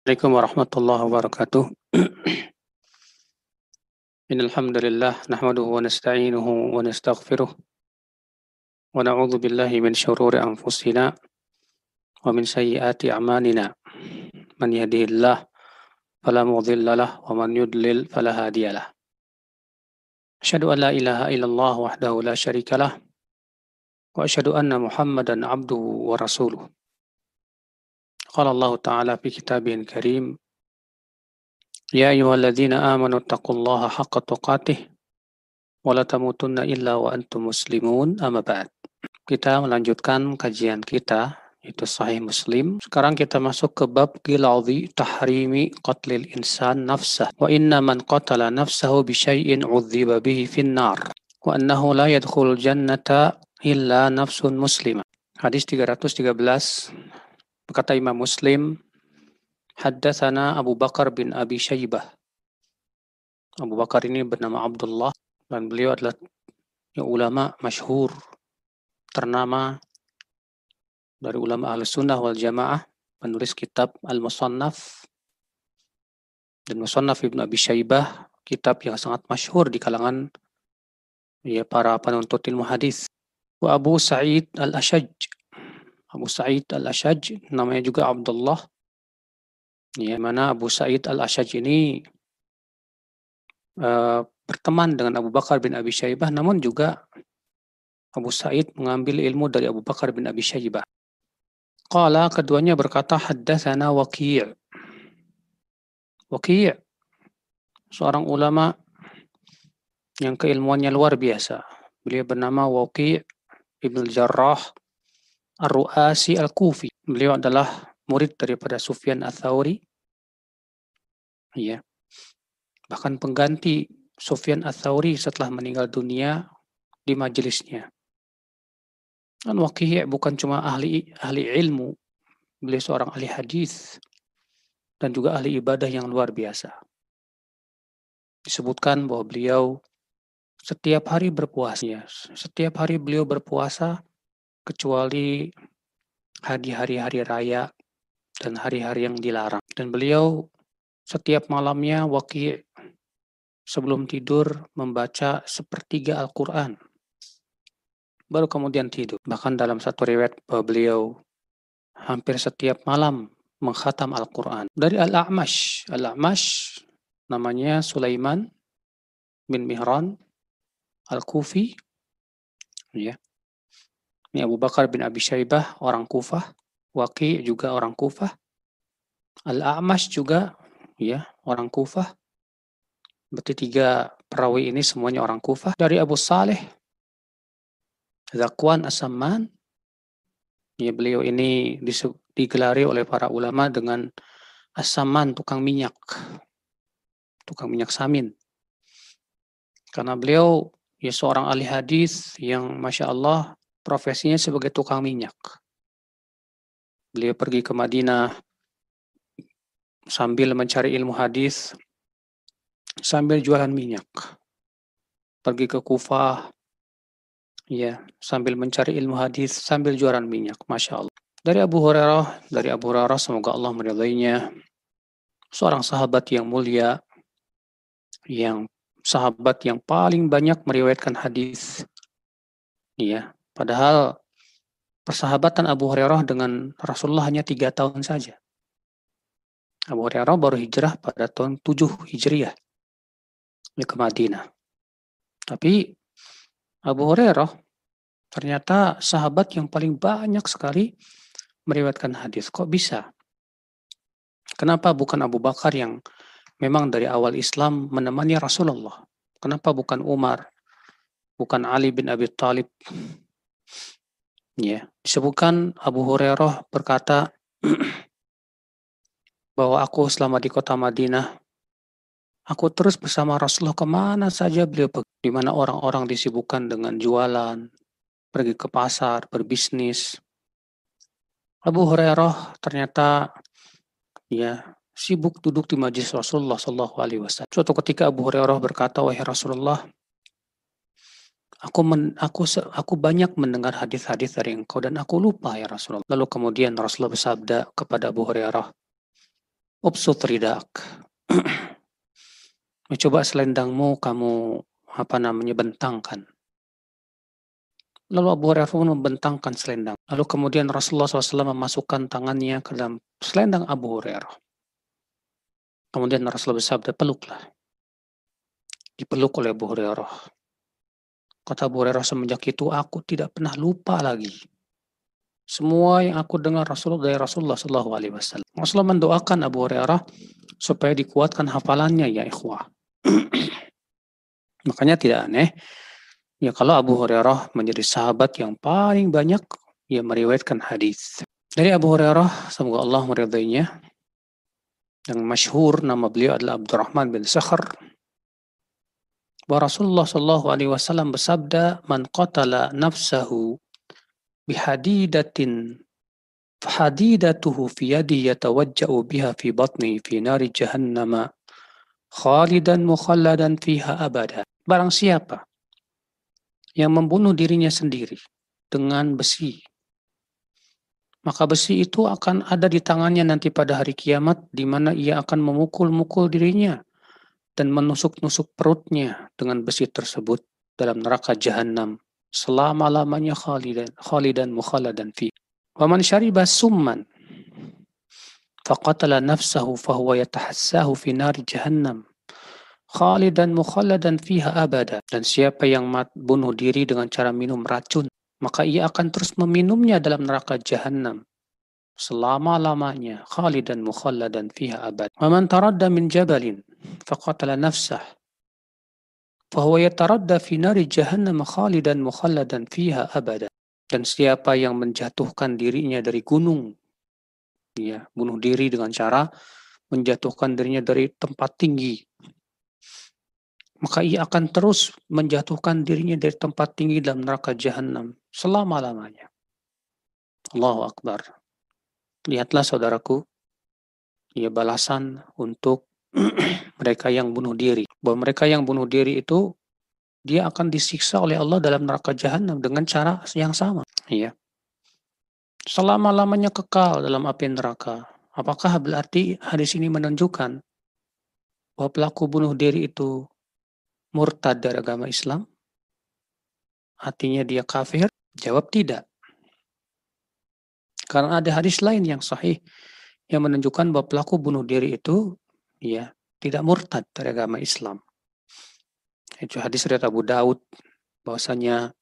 Assalamualaikum warahmatullahi wabarakatuh. Innal hamdalillah nahmaduhu wa nasta'inuhu wa nastaghfiruh wa na'udzu min shururi anfusina wa min sayyiati a'malina. Man yahdihillah fala mudilla lah wa man yudlil fala hadiyalah. Asyhadu an la ilaha illallah wahdahu la syarikalah wa asyhadu anna Muhammadan abduhu Qala Allah Ta'ala fi kitabin karim Ya ayyuhalladzina الذين آمنوا haqqa الله حق تقاته ولا illa إلا وأنتم مسلمون amma. Kita melanjutkan kajian kita itu sahih Muslim. Sekarang kita masuk ke bab giladhi tahrimi qatlil insan nafsah wa inna man qatala nafsahu bi syai'in udhiba bihi fin nar wa annahu la jannata illa nafsun muslimah. Hadis 313 Berkata Imam Muslim, Haddathana Abu Bakar bin Abi Shaybah. Abu Bakar ini bernama Abdullah dan beliau adalah ya, ulama masyhur ternama dari ulama al sunnah wal jamaah penulis kitab Al-Musannaf dan Musannaf Ibn Abi Shaybah kitab yang sangat masyhur di kalangan ya para penuntut ilmu hadis. Abu Sa'id Al-Ashaj Abu Sa'id Al-Ashaj, namanya juga Abdullah. Ya, mana Abu Sa'id Al-Ashaj ini uh, berteman dengan Abu Bakar bin Abi Syaibah, namun juga Abu Sa'id mengambil ilmu dari Abu Bakar bin Abi Syaibah. Qala keduanya berkata haddatsana Waqi' Waqi' seorang ulama yang keilmuannya luar biasa. Beliau bernama Waqi' Ibn Jarrah Ar-Ru'asi Al-Kufi. Beliau adalah murid daripada Sufyan Ats-Tsauri. Ya. Bahkan pengganti Sufyan Ats-Tsauri setelah meninggal dunia di majelisnya. Dan Waqi' bukan cuma ahli ahli ilmu, beliau seorang ahli hadis dan juga ahli ibadah yang luar biasa. Disebutkan bahwa beliau setiap hari berpuasa. Ya, setiap hari beliau berpuasa kecuali hari-hari raya dan hari-hari yang dilarang. Dan beliau setiap malamnya wakil sebelum tidur membaca sepertiga Al-Quran. Baru kemudian tidur. Bahkan dalam satu riwayat beliau hampir setiap malam menghatam Al-Quran. Dari Al-A'mash. Al-A'mash namanya Sulaiman bin Mihran Al-Kufi. Ya. Ini Abu Bakar bin Abi Syaibah, orang Kufah. Waqi juga orang Kufah. Al-A'mash juga ya orang Kufah. Berarti tiga perawi ini semuanya orang Kufah. Dari Abu Saleh, Zakwan As-Samman. Ya, beliau ini digelari oleh para ulama dengan As-Samman, tukang minyak. Tukang minyak samin. Karena beliau ya seorang ahli hadis yang Masya Allah profesinya sebagai tukang minyak. Beliau pergi ke Madinah sambil mencari ilmu hadis, sambil jualan minyak. Pergi ke Kufah, ya, sambil mencari ilmu hadis, sambil jualan minyak. Masya Allah. Dari Abu Hurairah, dari Abu Hurairah, semoga Allah meridainya, seorang sahabat yang mulia, yang sahabat yang paling banyak meriwayatkan hadis, ya, Padahal persahabatan Abu Hurairah dengan Rasulullah hanya tiga tahun saja. Abu Hurairah baru hijrah pada tahun 7 Hijriah ke Madinah. Tapi Abu Hurairah ternyata sahabat yang paling banyak sekali meriwayatkan hadis. Kok bisa? Kenapa bukan Abu Bakar yang memang dari awal Islam menemani Rasulullah? Kenapa bukan Umar? Bukan Ali bin Abi Thalib? Ya, disebutkan Abu Hurairah berkata bahwa aku selama di kota Madinah, aku terus bersama Rasulullah ke mana saja beliau pergi, di mana orang-orang disibukkan dengan jualan, pergi ke pasar, berbisnis. Abu Hurairah ternyata ya sibuk duduk di majlis Rasulullah Shallallahu Alaihi Wasallam. Suatu ketika Abu Hurairah berkata, wahai Rasulullah, Aku men, aku aku banyak mendengar hadis-hadis dari engkau dan aku lupa ya Rasulullah. Lalu kemudian Rasulullah bersabda kepada Abu Hurairah, Ubsut ridak. Coba selendangmu kamu apa namanya bentangkan. Lalu Abu Hurairah pun membentangkan selendang. Lalu kemudian Rasulullah SAW memasukkan tangannya ke dalam selendang Abu Hurairah. Kemudian Rasulullah bersabda, peluklah. Dipeluk oleh Abu Hurairah. Kata Abu Hurairah, semenjak itu aku tidak pernah lupa lagi. Semua yang aku dengar Rasulullah dari Rasulullah SAW. Rasulullah mendoakan Abu Hurairah supaya dikuatkan hafalannya ya ikhwah. Makanya tidak aneh Ya kalau Abu Hurairah menjadi sahabat yang paling banyak yang meriwayatkan hadis. Dari Abu Hurairah, semoga Allah meridainya, yang masyhur nama beliau adalah Abdurrahman bin Sakhr. Bahwa Rasulullah Shallallahu Alaihi Wasallam bersabda, "Man qatala nafsahu bihadidatin fahadidatuhu fi yadi yatawajja'u biha fi batni fi nari jahannama khalidan mukhalladan fiha abada." Barang siapa yang membunuh dirinya sendiri dengan besi. Maka besi itu akan ada di tangannya nanti pada hari kiamat di mana ia akan memukul-mukul dirinya dan menusuk-nusuk perutnya dengan besi tersebut dalam neraka jahanam selama-lamanya khalidan khalidan mukhaladan fi. Wa man syariba summan faqatala nafsahu fahuwa yatahassahu fi nari jahannam khalidan mukhalladan fiha abada. Dan siapa yang mat, bunuh diri dengan cara minum racun, maka ia akan terus meminumnya dalam neraka jahanam selama-lamanya khalidan mukhalladan fiha abad. Wa man taradda min jabalin faqatala nafsah fahuwa yataradda fi nari jahannam khalidan mukhalladan fiha abada. Dan siapa yang menjatuhkan dirinya dari gunung, ya, bunuh diri dengan cara menjatuhkan dirinya dari tempat tinggi, maka ia akan terus menjatuhkan dirinya dari tempat tinggi dalam neraka jahanam selama-lamanya. Allahu Akbar. Lihatlah saudaraku, ia balasan untuk mereka yang bunuh diri. Bahwa mereka yang bunuh diri itu dia akan disiksa oleh Allah dalam neraka jahanam dengan cara yang sama. Iya. Selama-lamanya kekal dalam api neraka. Apakah berarti hadis ini menunjukkan bahwa pelaku bunuh diri itu murtad dari agama Islam? Artinya dia kafir? Jawab tidak. Karena ada hadis lain yang sahih yang menunjukkan bahwa pelaku bunuh diri itu ya tidak murtad dari agama Islam. Itu hadis dari Abu Daud bahwasanya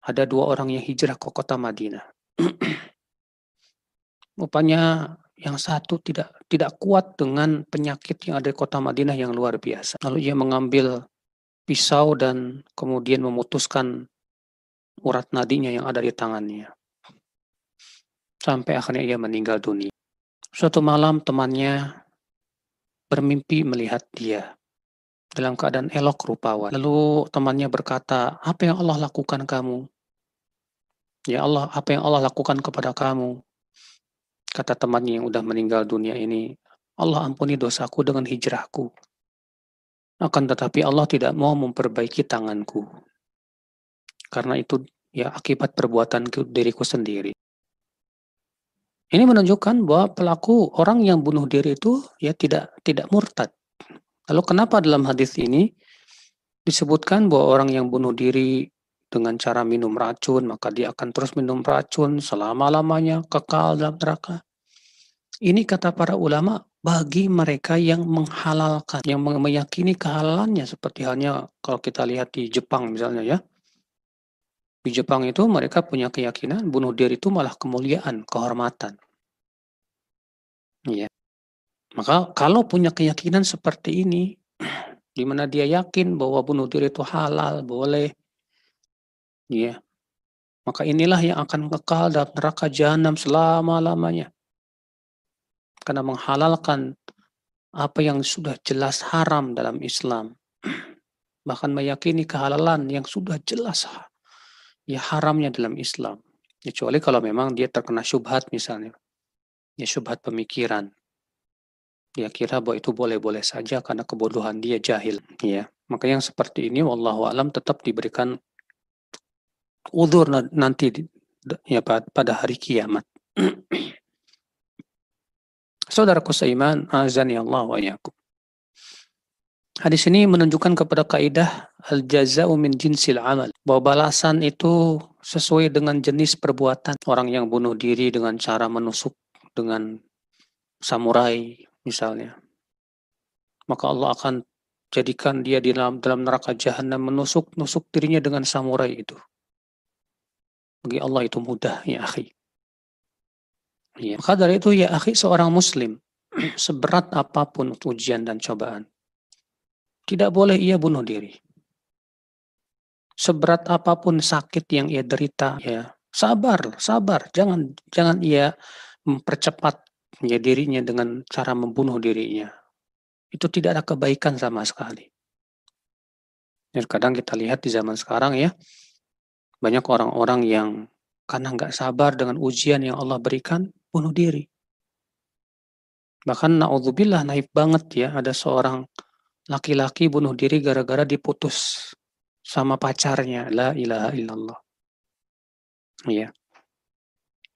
ada dua orang yang hijrah ke kota Madinah. Rupanya yang satu tidak tidak kuat dengan penyakit yang ada di kota Madinah yang luar biasa. Lalu ia mengambil pisau dan kemudian memutuskan urat nadinya yang ada di tangannya. Sampai akhirnya ia meninggal dunia. Suatu malam temannya bermimpi melihat dia dalam keadaan elok rupawan. Lalu temannya berkata, apa yang Allah lakukan kamu? Ya Allah, apa yang Allah lakukan kepada kamu? Kata temannya yang udah meninggal dunia ini, Allah ampuni dosaku dengan hijrahku. Akan tetapi Allah tidak mau memperbaiki tanganku. Karena itu ya akibat perbuatan diriku sendiri. Ini menunjukkan bahwa pelaku orang yang bunuh diri itu ya tidak tidak murtad. Lalu kenapa dalam hadis ini disebutkan bahwa orang yang bunuh diri dengan cara minum racun, maka dia akan terus minum racun selama-lamanya kekal dalam neraka. Ini kata para ulama bagi mereka yang menghalalkan, yang meyakini kehalalannya seperti halnya kalau kita lihat di Jepang misalnya ya. Di Jepang itu mereka punya keyakinan bunuh diri itu malah kemuliaan, kehormatan. Ya. Maka kalau punya keyakinan seperti ini, di mana dia yakin bahwa bunuh diri itu halal, boleh, ya, maka inilah yang akan kekal dalam neraka jahanam selama-lamanya karena menghalalkan apa yang sudah jelas haram dalam Islam. Bahkan meyakini kehalalan yang sudah jelas ya haramnya dalam Islam. Kecuali kalau memang dia terkena syubhat misalnya. Ya syubhat pemikiran. Dia kira bahwa itu boleh-boleh saja karena kebodohan dia jahil. Ya, maka yang seperti ini wallahu alam tetap diberikan udur nanti ya pada hari kiamat. Saudaraku seiman, azani Allah wa yakum. Hadis ini menunjukkan kepada kaidah al-jaza'u min jinsil amal. Bahwa balasan itu sesuai dengan jenis perbuatan. Orang yang bunuh diri dengan cara menusuk dengan samurai misalnya. Maka Allah akan jadikan dia di dalam, dalam neraka jahanam menusuk-nusuk dirinya dengan samurai itu. Bagi Allah itu mudah ya akhi. Ya. Maka dari itu ya akhi seorang muslim seberat apa pun ujian dan cobaan tidak boleh ia bunuh diri. Seberat apa pun sakit yang ia derita, ya sabar, sabar. Jangan jangan ia mempercepat ya, dirinya dengan cara membunuh dirinya. Itu tidak ada kebaikan sama sekali. Dan kadang kita lihat di zaman sekarang ya, banyak orang-orang yang karena nggak sabar dengan ujian yang Allah berikan, bunuh diri. Bahkan naudzubillah naif banget ya, ada seorang laki-laki bunuh diri gara-gara diputus sama pacarnya. La ilaha illallah. Ya.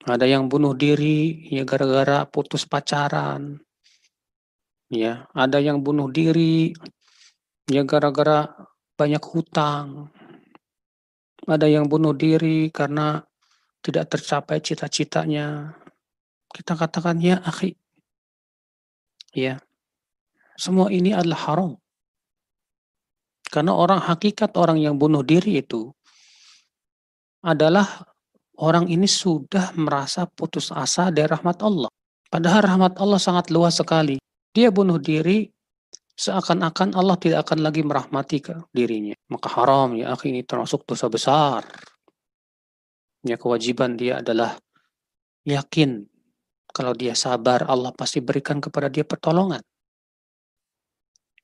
Ada yang bunuh diri ya gara-gara putus pacaran. Ya, ada yang bunuh diri ya gara-gara banyak hutang. Ada yang bunuh diri karena tidak tercapai cita-citanya. Kita katakan ya akhi. Ya. Semua ini adalah haram. Karena orang hakikat orang yang bunuh diri itu adalah orang ini sudah merasa putus asa dari rahmat Allah. Padahal rahmat Allah sangat luas sekali. Dia bunuh diri seakan-akan Allah tidak akan lagi merahmati ke dirinya. Maka haram ya ini termasuk dosa besar. Ya kewajiban dia adalah yakin kalau dia sabar Allah pasti berikan kepada dia pertolongan.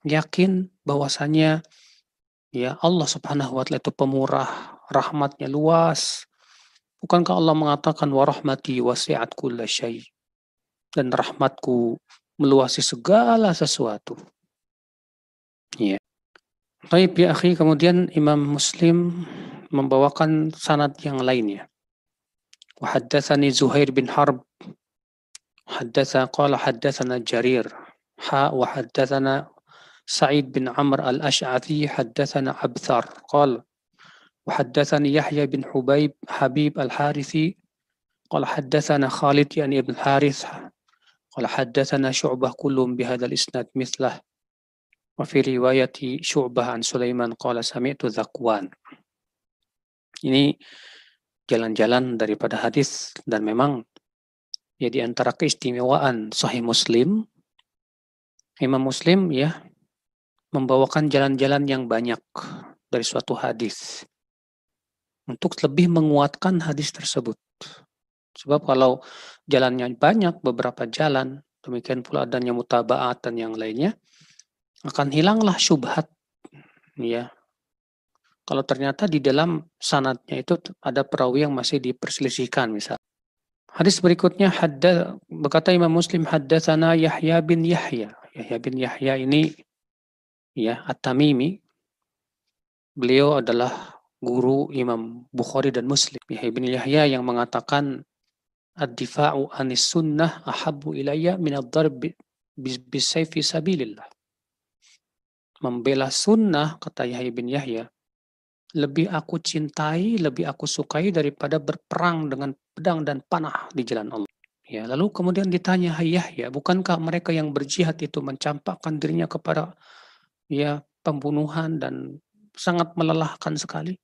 Yakin bahwasanya Ya Allah subhanahu wa ta'ala itu pemurah, rahmatnya luas. Bukankah Allah mengatakan wa rahmati wasi'at kulla syai. Dan rahmatku meluasi segala sesuatu. Ya. Baik ya akhi, kemudian Imam Muslim membawakan sanad yang lainnya. Wa haddatsani Zuhair bin Harb haddatsa qala haddatsana Jarir ha wa haddatsana سعيد بن عمرو الأشعثي حدثنا عبثر قال وحدثني يحيى بن حبيب حبيب الحارثي قال حدثنا خالد يعني ابن الحارث قال حدثنا شعبة كلهم بهذا الإسناد مثله وفي رواية شعبة عن سليمان قال سمعت ذكوان ini jalan-jalan daripada hadis dan memang ya di antara keistimewaan Sahih Muslim Imam Muslim ya membawakan jalan-jalan yang banyak dari suatu hadis untuk lebih menguatkan hadis tersebut. Sebab kalau jalannya banyak, beberapa jalan, demikian pula adanya mutabaat dan yang lainnya, akan hilanglah syubhat. Ya. Kalau ternyata di dalam sanatnya itu ada perawi yang masih diperselisihkan misal. Hadis berikutnya hadda berkata Imam Muslim haddatsana Yahya bin Yahya. Yahya bin Yahya ini ya At-Tamimi beliau adalah guru Imam Bukhari dan Muslim Yahya bin Yahya yang mengatakan ad-difa'u anis sunnah ahabbu ilayya min ad-darb bisayfi sabilillah membela sunnah kata Yahya bin Yahya lebih aku cintai, lebih aku sukai daripada berperang dengan pedang dan panah di jalan Allah. Ya, lalu kemudian ditanya, Yahya, bukankah mereka yang berjihad itu mencampakkan dirinya kepada ya pembunuhan dan sangat melelahkan sekali.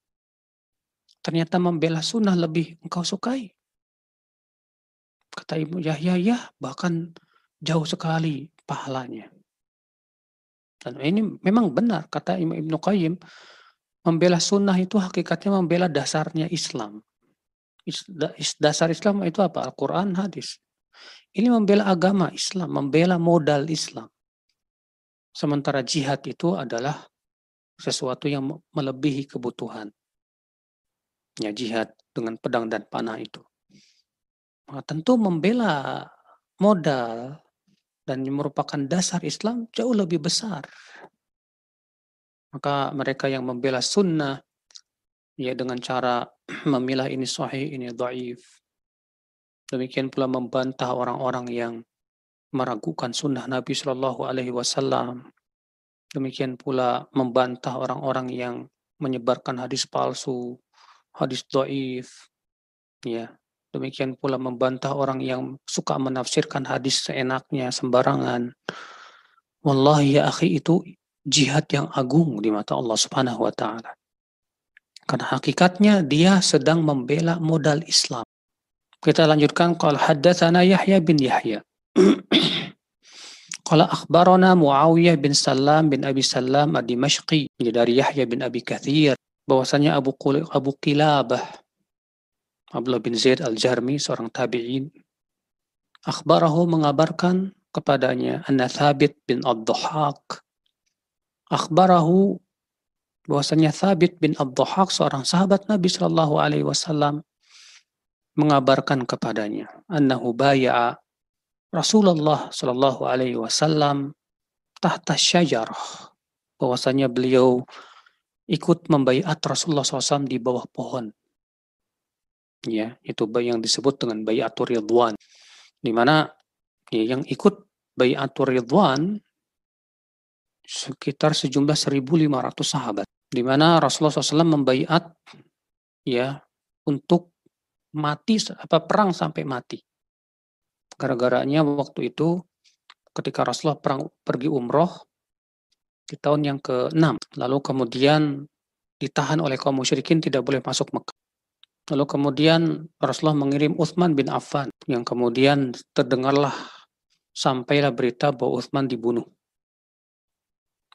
Ternyata membela sunnah lebih engkau sukai. Kata Ibu Yahya, ya bahkan jauh sekali pahalanya. Dan ini memang benar, kata Imam Ibnu Qayyim, membela sunnah itu hakikatnya membela dasarnya Islam. Dasar Islam itu apa? Al-Quran, hadis. Ini membela agama Islam, membela modal Islam. Sementara jihad itu adalah sesuatu yang melebihi kebutuhan. Ya, jihad dengan pedang dan panah itu. Maka tentu membela modal dan merupakan dasar Islam jauh lebih besar. Maka mereka yang membela sunnah ya dengan cara memilah ini sahih, ini dhaif. Demikian pula membantah orang-orang yang meragukan sunnah Nabi Shallallahu Alaihi Wasallam. Demikian pula membantah orang-orang yang menyebarkan hadis palsu, hadis doif, ya. Demikian pula membantah orang yang suka menafsirkan hadis seenaknya, sembarangan. Wallahi ya akhi itu jihad yang agung di mata Allah Subhanahu wa taala. Karena hakikatnya dia sedang membela modal Islam. Kita lanjutkan qala haddatsana Yahya bin Yahya. Qala akhbarana Muawiyah bin Salam bin Abi Salam ad-Dimashqi dari Yahya bin Abi Kathir bahwasanya Abu Qul Abu Qilabah Abdullah bin Zaid al-Jarmi seorang tabi'in akhbarahu mengabarkan kepadanya anna Thabit bin Ad-Dhahak akhbarahu bahwasanya Thabit bin Ad-Dhahak seorang sahabat Nabi Shallallahu alaihi wasallam mengabarkan kepadanya annahu baya'a Rasulullah Shallallahu Alaihi Wasallam tahta syajarah bahwasanya beliau ikut membaiat Rasulullah SAW di bawah pohon. Ya, itu yang disebut dengan bayatul ridwan. Di mana ya, yang ikut bayatul ridwan sekitar sejumlah 1.500 sahabat. Di mana Rasulullah SAW membaiat ya untuk mati apa perang sampai mati. Gara-garanya waktu itu ketika Rasulullah perang, pergi umroh di tahun yang ke-6. Lalu kemudian ditahan oleh kaum musyrikin tidak boleh masuk Mekah. Lalu kemudian Rasulullah mengirim Uthman bin Affan yang kemudian terdengarlah sampailah berita bahwa Uthman dibunuh.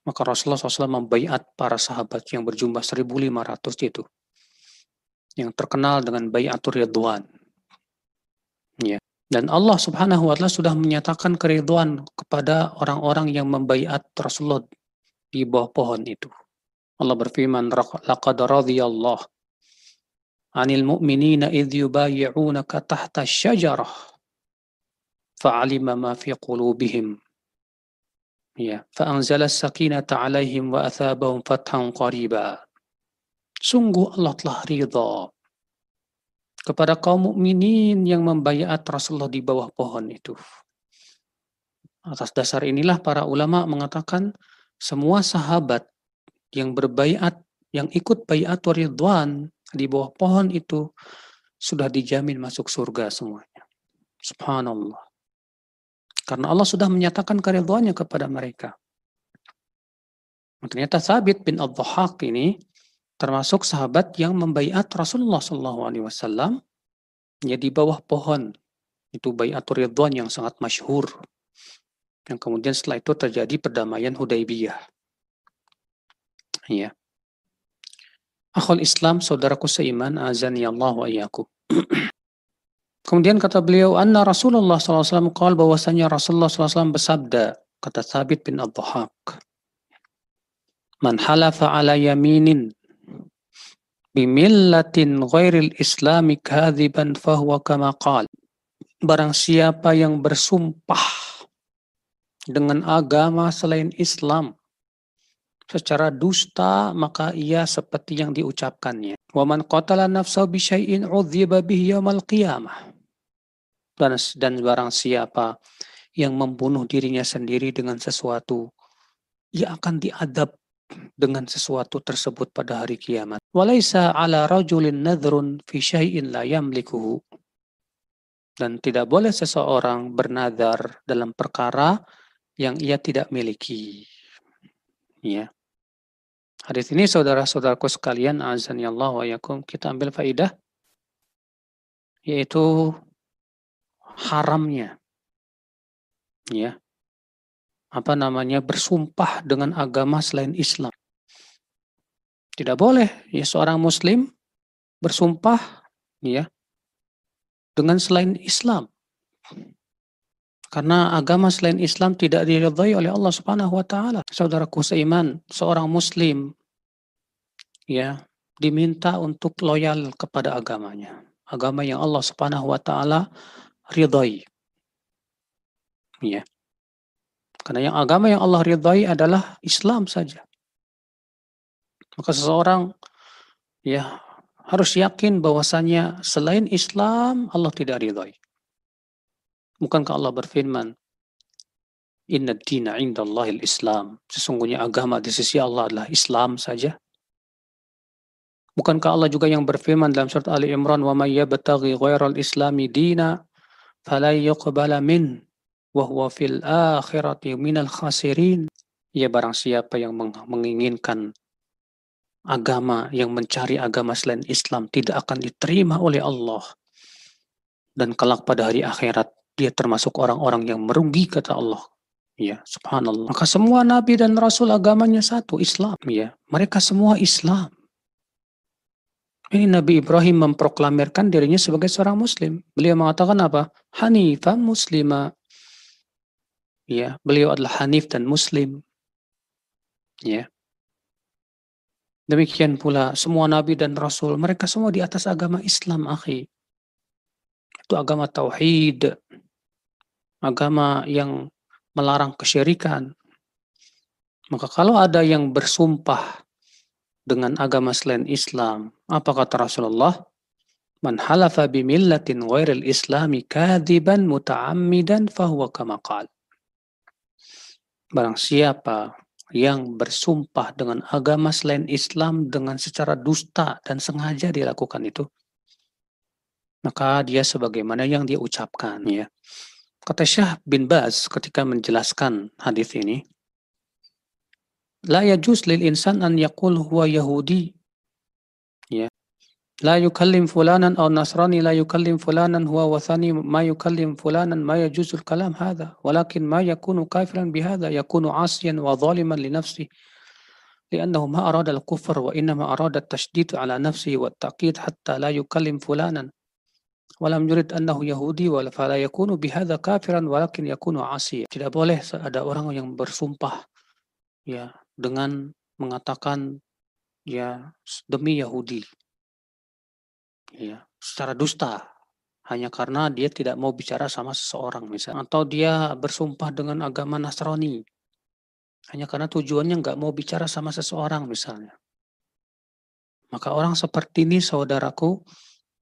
Maka Rasulullah SAW membaiat para sahabat yang berjumlah 1.500 itu. Yang terkenal dengan bayatul ridwan. Ya. Dan Allah Subhanahu wa taala sudah menyatakan keriduan kepada orang-orang yang membaiat Rasulullah di bawah pohon itu. Allah berfirman, "Laqad radiyallahu 'anil mu'minina idh yubayyi'unaka tahta syajarah fa'alima ma fi qulubihim." Ya, fa'anzala sakinata 'alaihim wa athabahum fathan qariba. Sungguh Allah telah ridha kepada kaum mukminin yang membayat Rasulullah di bawah pohon itu. Atas dasar inilah para ulama mengatakan semua sahabat yang berbayat, yang ikut bayat ridwan di bawah pohon itu sudah dijamin masuk surga semuanya. Subhanallah. Karena Allah sudah menyatakan keridhaannya kepada mereka. Ternyata Sabit bin Al-Dhahak ini termasuk sahabat yang membaiat Rasulullah Shallallahu Alaihi Wasallam ya di bawah pohon. Itu bayatul ridwan yang sangat masyhur. Yang kemudian setelah itu terjadi perdamaian Hudaybiyah. Ya. Akhul Islam saudaraku seiman azani Allah wa Kemudian kata beliau, anna Rasulullah SAW kal bahwasanya Rasulullah SAW bersabda, kata Thabit bin Abduhaq, Man halafa ala yaminin bimillatin ghairil islami kadhiban fahuwa kama qal. Barang siapa yang bersumpah dengan agama selain Islam secara dusta maka ia seperti yang diucapkannya. Wa man qatala nafsahu bi syai'in udziba bihi yaumil qiyamah. Dan, dan barang siapa yang membunuh dirinya sendiri dengan sesuatu ia akan diadab dengan sesuatu tersebut pada hari kiamat. Walaysa ala rajulin nadhrun fi syai'in la yamlikuhu. Dan tidak boleh seseorang bernadar dalam perkara yang ia tidak miliki. Ya. Hadis ini saudara-saudaraku sekalian, azan ya Allah wa yakum, kita ambil faidah yaitu haramnya ya apa namanya bersumpah dengan agama selain Islam. Tidak boleh ya seorang muslim bersumpah ya dengan selain Islam. Karena agama selain Islam tidak diridhai oleh Allah Subhanahu wa taala. Saudaraku seiman, seorang muslim ya diminta untuk loyal kepada agamanya. Agama yang Allah Subhanahu wa taala ridhai. Ya. Karena yang agama yang Allah ridhai adalah Islam saja. Maka seseorang ya harus yakin bahwasanya selain Islam Allah tidak ridhai. Bukankah Allah berfirman, Inna dina indallahil Islam. Sesungguhnya agama di sisi Allah adalah Islam saja. Bukankah Allah juga yang berfirman dalam surat Ali Imran, "Wa may yabtaghi ghairal islami dina fala yuqbala min wa fil akhirati minal khasirin." Ya barang siapa yang menginginkan agama, yang mencari agama selain Islam tidak akan diterima oleh Allah. Dan kelak pada hari akhirat dia termasuk orang-orang yang merugi kata Allah. Ya, subhanallah. Maka semua nabi dan rasul agamanya satu, Islam, ya. Mereka semua Islam. Ini Nabi Ibrahim memproklamirkan dirinya sebagai seorang muslim. Beliau mengatakan apa? Hanifah muslima. Ya, beliau adalah hanif dan muslim. Ya. Demikian pula semua nabi dan rasul, mereka semua di atas agama Islam, akhi. Itu agama tauhid. Agama yang melarang kesyirikan. Maka kalau ada yang bersumpah dengan agama selain Islam. Apa kata Rasulullah? Man halafa bimillatin ghairil islami kadiban muta'ammidan fahuwa kama qal. Barang siapa yang bersumpah dengan agama selain Islam dengan secara dusta dan sengaja dilakukan itu, maka dia sebagaimana yang dia ucapkan ya. Kata Syah bin Baz ketika menjelaskan hadis ini, la yajuz lil insan an yaqul huwa yahudi ya la yukallim fulanan aw nasrani la yukallim fulanan huwa wathani ma yukallim fulanan ma yajuzul kalam hadha walakin ma yakunu kafiran bihadha yakunu asiyan wa zaliman li nafsi لأنه ما أراد الكفر وإنما أراد التشديد على نفسه والتأكيد حتى لا يكلم فلانا ولم يرد أنه يهودي فلا يكون بهذا كافرا ولكن يكون عاصيا tidak boleh ada orang yang bersumpah ya dengan mengatakan ya demi Yahudi. Ya, secara dusta hanya karena dia tidak mau bicara sama seseorang misalnya atau dia bersumpah dengan agama Nasrani hanya karena tujuannya nggak mau bicara sama seseorang misalnya. Maka orang seperti ini saudaraku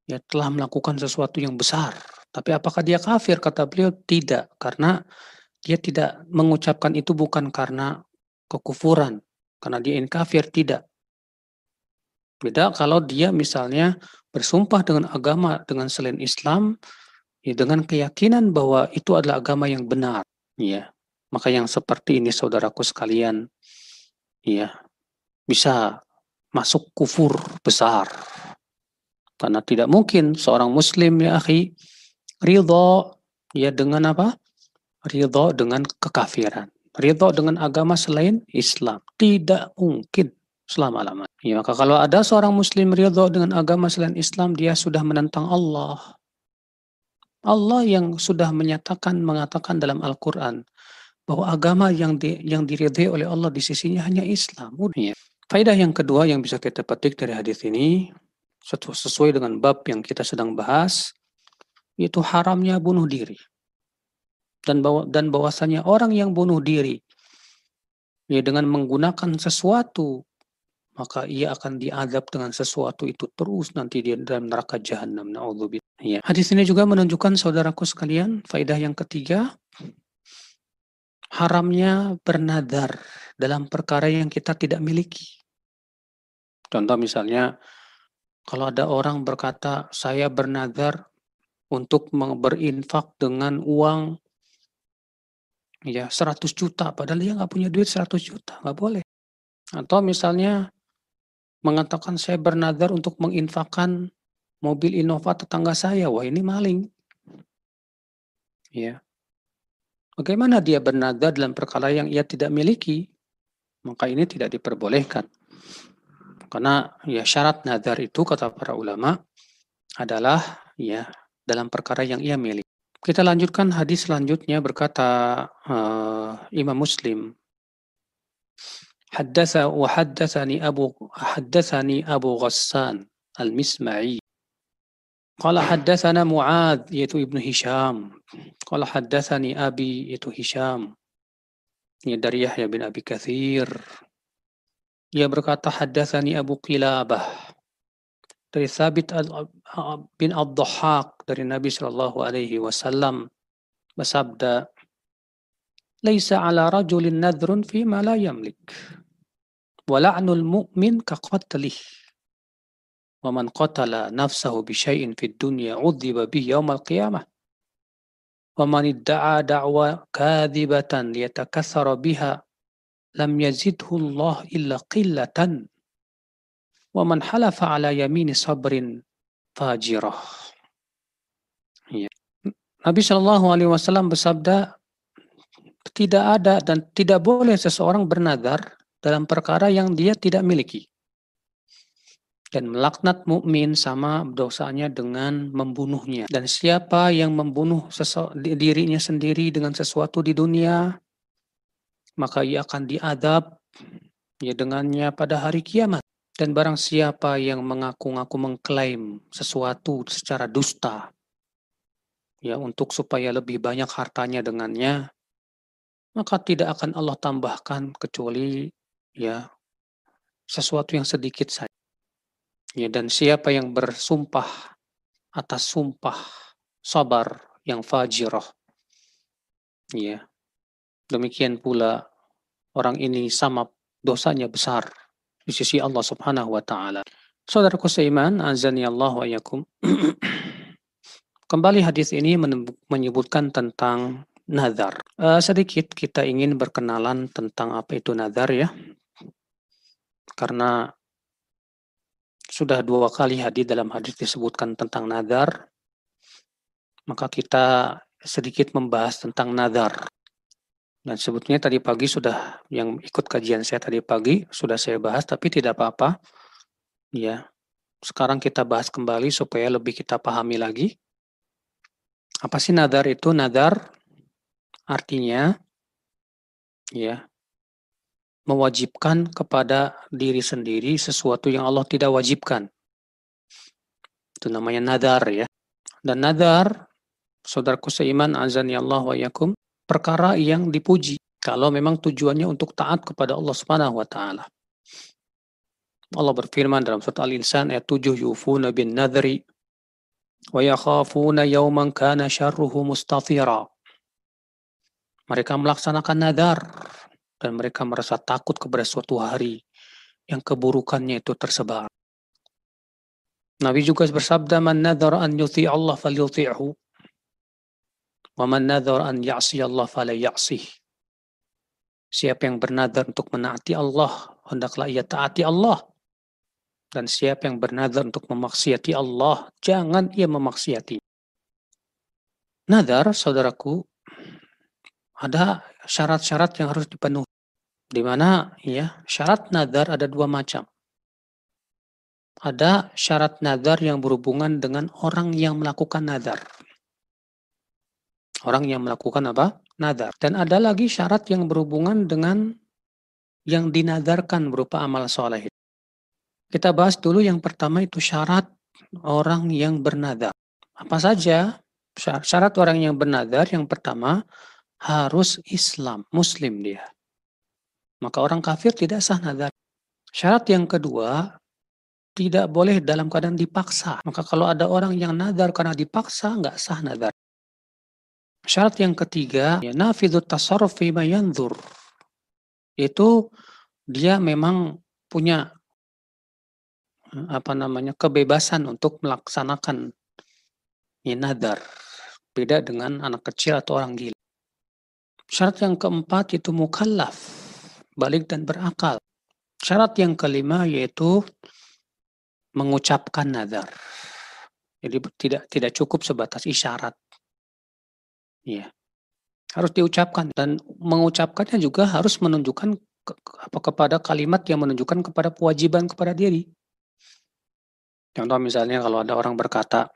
ya telah melakukan sesuatu yang besar. Tapi apakah dia kafir? Kata beliau tidak, karena dia tidak mengucapkan itu bukan karena kekufuran karena dia ingin kafir tidak. Beda kalau dia misalnya bersumpah dengan agama dengan selain Islam ya dengan keyakinan bahwa itu adalah agama yang benar, ya. Maka yang seperti ini saudaraku sekalian ya bisa masuk kufur besar. Karena tidak mungkin seorang muslim ya akhi ridho ya dengan apa? Ridho dengan kekafiran ridho dengan agama selain Islam. Tidak mungkin selama-lamanya. Ya, maka kalau ada seorang muslim ridho dengan agama selain Islam, dia sudah menentang Allah. Allah yang sudah menyatakan mengatakan dalam Al-Qur'an bahwa agama yang di, yang diridhai oleh Allah di sisinya hanya Islam. Ya. Faedah yang kedua yang bisa kita petik dari hadis ini sesuai dengan bab yang kita sedang bahas yaitu haramnya bunuh diri dan bawa dan bahwasanya orang yang bunuh diri ya dengan menggunakan sesuatu maka ia akan diadab dengan sesuatu itu terus nanti di dalam neraka jahanam ya hadis ini juga menunjukkan saudaraku sekalian faedah yang ketiga haramnya bernadar dalam perkara yang kita tidak miliki. Contoh misalnya kalau ada orang berkata saya bernadar untuk berinfak dengan uang ya 100 juta padahal dia nggak punya duit 100 juta. Nggak boleh. Atau misalnya mengatakan saya bernadar untuk menginfakkan mobil Innova tetangga saya. Wah ini maling. Ya. Bagaimana dia bernadar dalam perkara yang ia tidak miliki? Maka ini tidak diperbolehkan. Karena ya syarat nadar itu kata para ulama adalah ya dalam perkara yang ia miliki. Kita lanjutkan hadis selanjutnya berkata uh, Imam Muslim Haddatha wa haddathani Abu haddathani Abu Ghassan Al-Misma'i Qala haddathana Mu'ad yaitu Ibnu Hisham Qala haddathani Abi yaitu Hisham ini dari Yahya bin Abi Kathir Ia berkata haddathani Abu Qilabah dari Sabit bin Ad-Dhahhak dari Nabi Shallallahu Alaihi Wasallam bersabda laisa ala rajulin nadrun fi ma la yamlik. Wa la'nul mu'min ka qatlih. Wa man qatala nafsahu bi syai'in fid dunya udhiba bihi yaumal qiyamah. Wa man idda'a da'wa kadhibatan yatakassara biha lam yazidhu Allah illa qillatan. Wa man halafa ala yamini sabrin fajirah. Ya. Nabi Shallallahu Alaihi Wasallam bersabda, tidak ada dan tidak boleh seseorang bernadar dalam perkara yang dia tidak miliki. Dan melaknat mukmin sama dosanya dengan membunuhnya. Dan siapa yang membunuh dirinya sendiri dengan sesuatu di dunia, maka ia akan diadab ya dengannya pada hari kiamat. Dan barang siapa yang mengaku-ngaku mengklaim sesuatu secara dusta, ya untuk supaya lebih banyak hartanya dengannya, maka tidak akan Allah tambahkan kecuali ya sesuatu yang sedikit saja. Ya, dan siapa yang bersumpah atas sumpah sabar yang fajirah. Ya. Demikian pula orang ini sama dosanya besar di sisi Allah Subhanahu wa taala. Saudaraku seiman, azani Allah wa. Kembali hadis ini menyebutkan tentang nazar. Uh, sedikit kita ingin berkenalan tentang apa itu nazar ya. Karena sudah dua kali hadis dalam hadis disebutkan tentang nazar, maka kita sedikit membahas tentang nazar. Dan sebetulnya tadi pagi sudah yang ikut kajian saya tadi pagi sudah saya bahas, tapi tidak apa-apa. Ya, sekarang kita bahas kembali supaya lebih kita pahami lagi. Apa sih nadar itu? Nadar Artinya, ya, mewajibkan kepada diri sendiri sesuatu yang Allah tidak wajibkan. Itu namanya nadar ya. Dan nadar, saudaraku seiman, azan ya Allah wa yakum, perkara yang dipuji. Kalau memang tujuannya untuk taat kepada Allah Subhanahu wa taala. Allah berfirman dalam surat Al-Insan ayat 7 yufuna bin nadri wa yakhafuna yawman kana syarruhu mustatira mereka melaksanakan nadar dan mereka merasa takut kepada suatu hari yang keburukannya itu tersebar. Nabi juga bersabda, "Man nadhar an yuti Allah falyuti'hu, wa man nadhar an ya'si Allah fala ya'sih." Siapa yang bernadar untuk menaati Allah, hendaklah ia taati Allah. Dan siapa yang bernadar untuk memaksiati Allah, jangan ia memaksiati. Nadar, saudaraku, ada syarat-syarat yang harus dipenuhi. Di mana ya syarat nadar ada dua macam. Ada syarat nadar yang berhubungan dengan orang yang melakukan nadar. Orang yang melakukan apa? Nadar. Dan ada lagi syarat yang berhubungan dengan yang dinadarkan berupa amal soleh. Kita bahas dulu yang pertama itu syarat orang yang bernadar. Apa saja syarat orang yang bernadar? Yang pertama, harus Islam, Muslim dia. Maka orang kafir tidak sah nadar. Syarat yang kedua, tidak boleh dalam keadaan dipaksa. Maka kalau ada orang yang nadar karena dipaksa, nggak sah nadar. Syarat yang ketiga, ya, nafidut tasarruf fima yanzur. Itu dia memang punya apa namanya kebebasan untuk melaksanakan ya, nadar. Beda dengan anak kecil atau orang gila. Syarat yang keempat itu mukallaf, balik dan berakal. Syarat yang kelima yaitu mengucapkan nazar. Jadi tidak tidak cukup sebatas isyarat. Ya. Harus diucapkan dan mengucapkannya juga harus menunjukkan ke, apa kepada kalimat yang menunjukkan kepada kewajiban kepada diri. Contoh misalnya kalau ada orang berkata,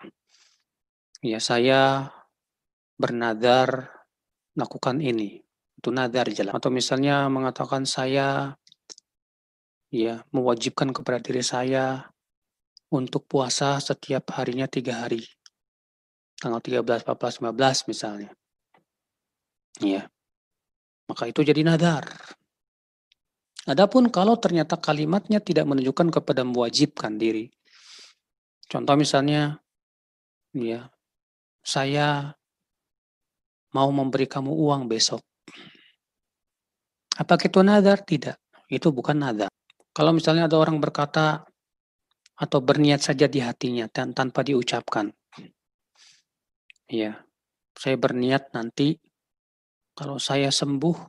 ya saya bernadar lakukan ini. Itu nadar jalan. Atau misalnya mengatakan saya ya mewajibkan kepada diri saya untuk puasa setiap harinya tiga hari. Tanggal 13, 14, 15 misalnya. Ya. Maka itu jadi nadar. Adapun kalau ternyata kalimatnya tidak menunjukkan kepada mewajibkan diri. Contoh misalnya, ya, saya mau memberi kamu uang besok. Apakah itu nazar? Tidak. Itu bukan nazar. Kalau misalnya ada orang berkata atau berniat saja di hatinya dan tanpa diucapkan. Ya, saya berniat nanti kalau saya sembuh,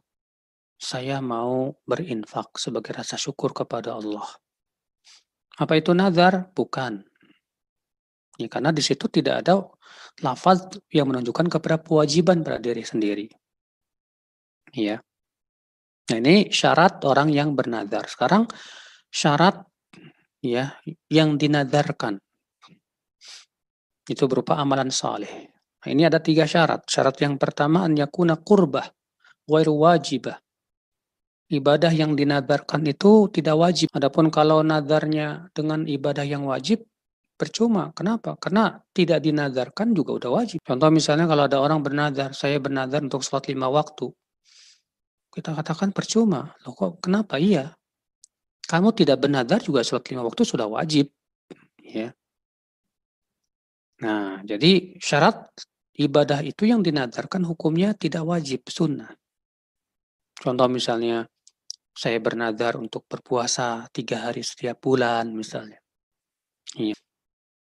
saya mau berinfak sebagai rasa syukur kepada Allah. Apa itu nazar? Bukan. Ya, karena di situ tidak ada lafaz yang menunjukkan kepada kewajiban pada diri sendiri. Ya. Nah, ini syarat orang yang bernazar. Sekarang syarat ya yang dinadarkan itu berupa amalan saleh. Nah, ini ada tiga syarat. Syarat yang pertama an yakuna qurbah ghairu wajibah. Ibadah yang dinadarkan itu tidak wajib. Adapun kalau nadarnya dengan ibadah yang wajib percuma. Kenapa? Karena tidak dinadarkan juga udah wajib. Contoh misalnya kalau ada orang bernadar, saya bernadar untuk sholat lima waktu. Kita katakan percuma. Loh kok kenapa? Iya. Kamu tidak bernadar juga sholat lima waktu sudah wajib. Ya. Nah, jadi syarat ibadah itu yang dinadarkan hukumnya tidak wajib, sunnah. Contoh misalnya, saya bernadar untuk berpuasa tiga hari setiap bulan misalnya. Iya.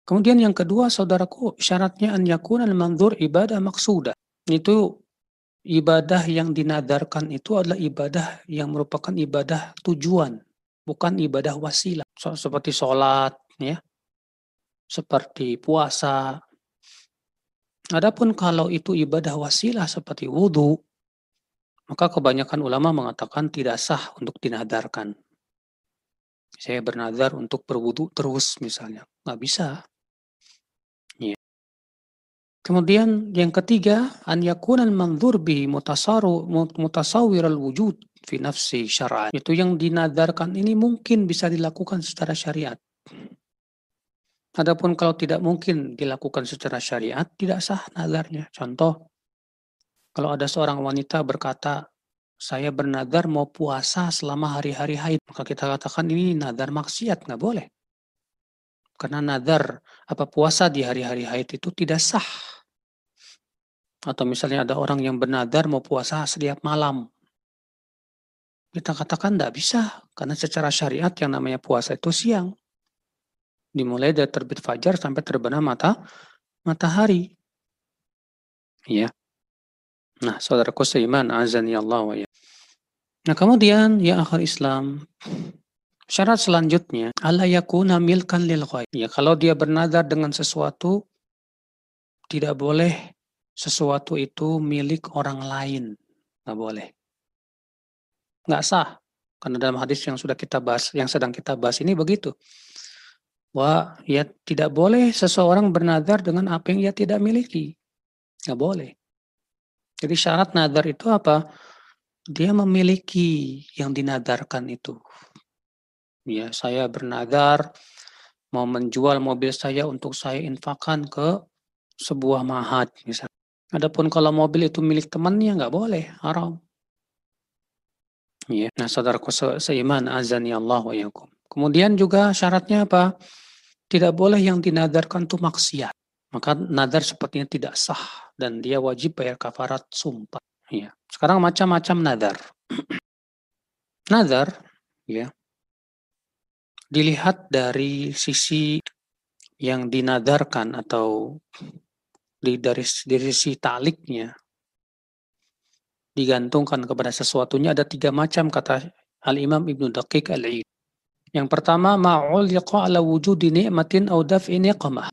Kemudian yang kedua, saudaraku, syaratnya an yakun al-manzur ibadah maksudah. Itu ibadah yang dinadarkan itu adalah ibadah yang merupakan ibadah tujuan, bukan ibadah wasilah. So, seperti sholat, ya, seperti puasa. Adapun kalau itu ibadah wasilah seperti wudhu, maka kebanyakan ulama mengatakan tidak sah untuk dinadarkan. Saya bernadar untuk berwudhu terus misalnya. Nggak bisa. Kemudian yang ketiga, an yakuna al-manzur bi mutasaru mutasawwir al-wujud fi nafsi syar'an. Itu yang dinadarkan ini mungkin bisa dilakukan secara syariat. Adapun kalau tidak mungkin dilakukan secara syariat, tidak sah nadarnya. Contoh, kalau ada seorang wanita berkata, saya bernadar mau puasa selama hari-hari haid. Maka kita katakan ini nadar maksiat, nggak boleh. Karena nadar apa puasa di hari-hari haid itu tidak sah. Atau misalnya ada orang yang bernadar mau puasa setiap malam. Kita katakan tidak bisa, karena secara syariat yang namanya puasa itu siang. Dimulai dari terbit fajar sampai terbenam mata matahari. Ya. Nah, saudaraku seiman, azan ya Allah ya. Nah, kemudian ya akhir Islam, Syarat selanjutnya, Allah yakuna milkan lil ghaib. Ya, kalau dia bernadar dengan sesuatu, tidak boleh sesuatu itu milik orang lain. Nggak boleh. Nggak sah. Karena dalam hadis yang sudah kita bahas, yang sedang kita bahas ini begitu. Wah, ya tidak boleh seseorang bernadar dengan apa yang ia tidak miliki. Nggak boleh. Jadi syarat nadar itu apa? Dia memiliki yang dinadarkan itu. Ya, saya bernadar mau menjual mobil saya untuk saya infakkan ke sebuah mahat misalnya. Adapun kalau mobil itu milik temannya nggak boleh, haram. Ya. Nah, saudaraku se seiman azan ya Allah wa. Kemudian juga syaratnya apa? Tidak boleh yang dinadarkan itu maksiat. Maka nadar sepertinya tidak sah dan dia wajib bayar kafarat sumpah. Ya. Sekarang macam-macam nadar. nadar ya dilihat dari sisi yang dinadarkan atau di dari, dari sisi taliknya digantungkan kepada sesuatunya ada tiga macam kata Al Imam Ibnu Daqiq Al Eid. Yang pertama ma'uliqa ala wujudi ni'matin aw daf'i niqmah.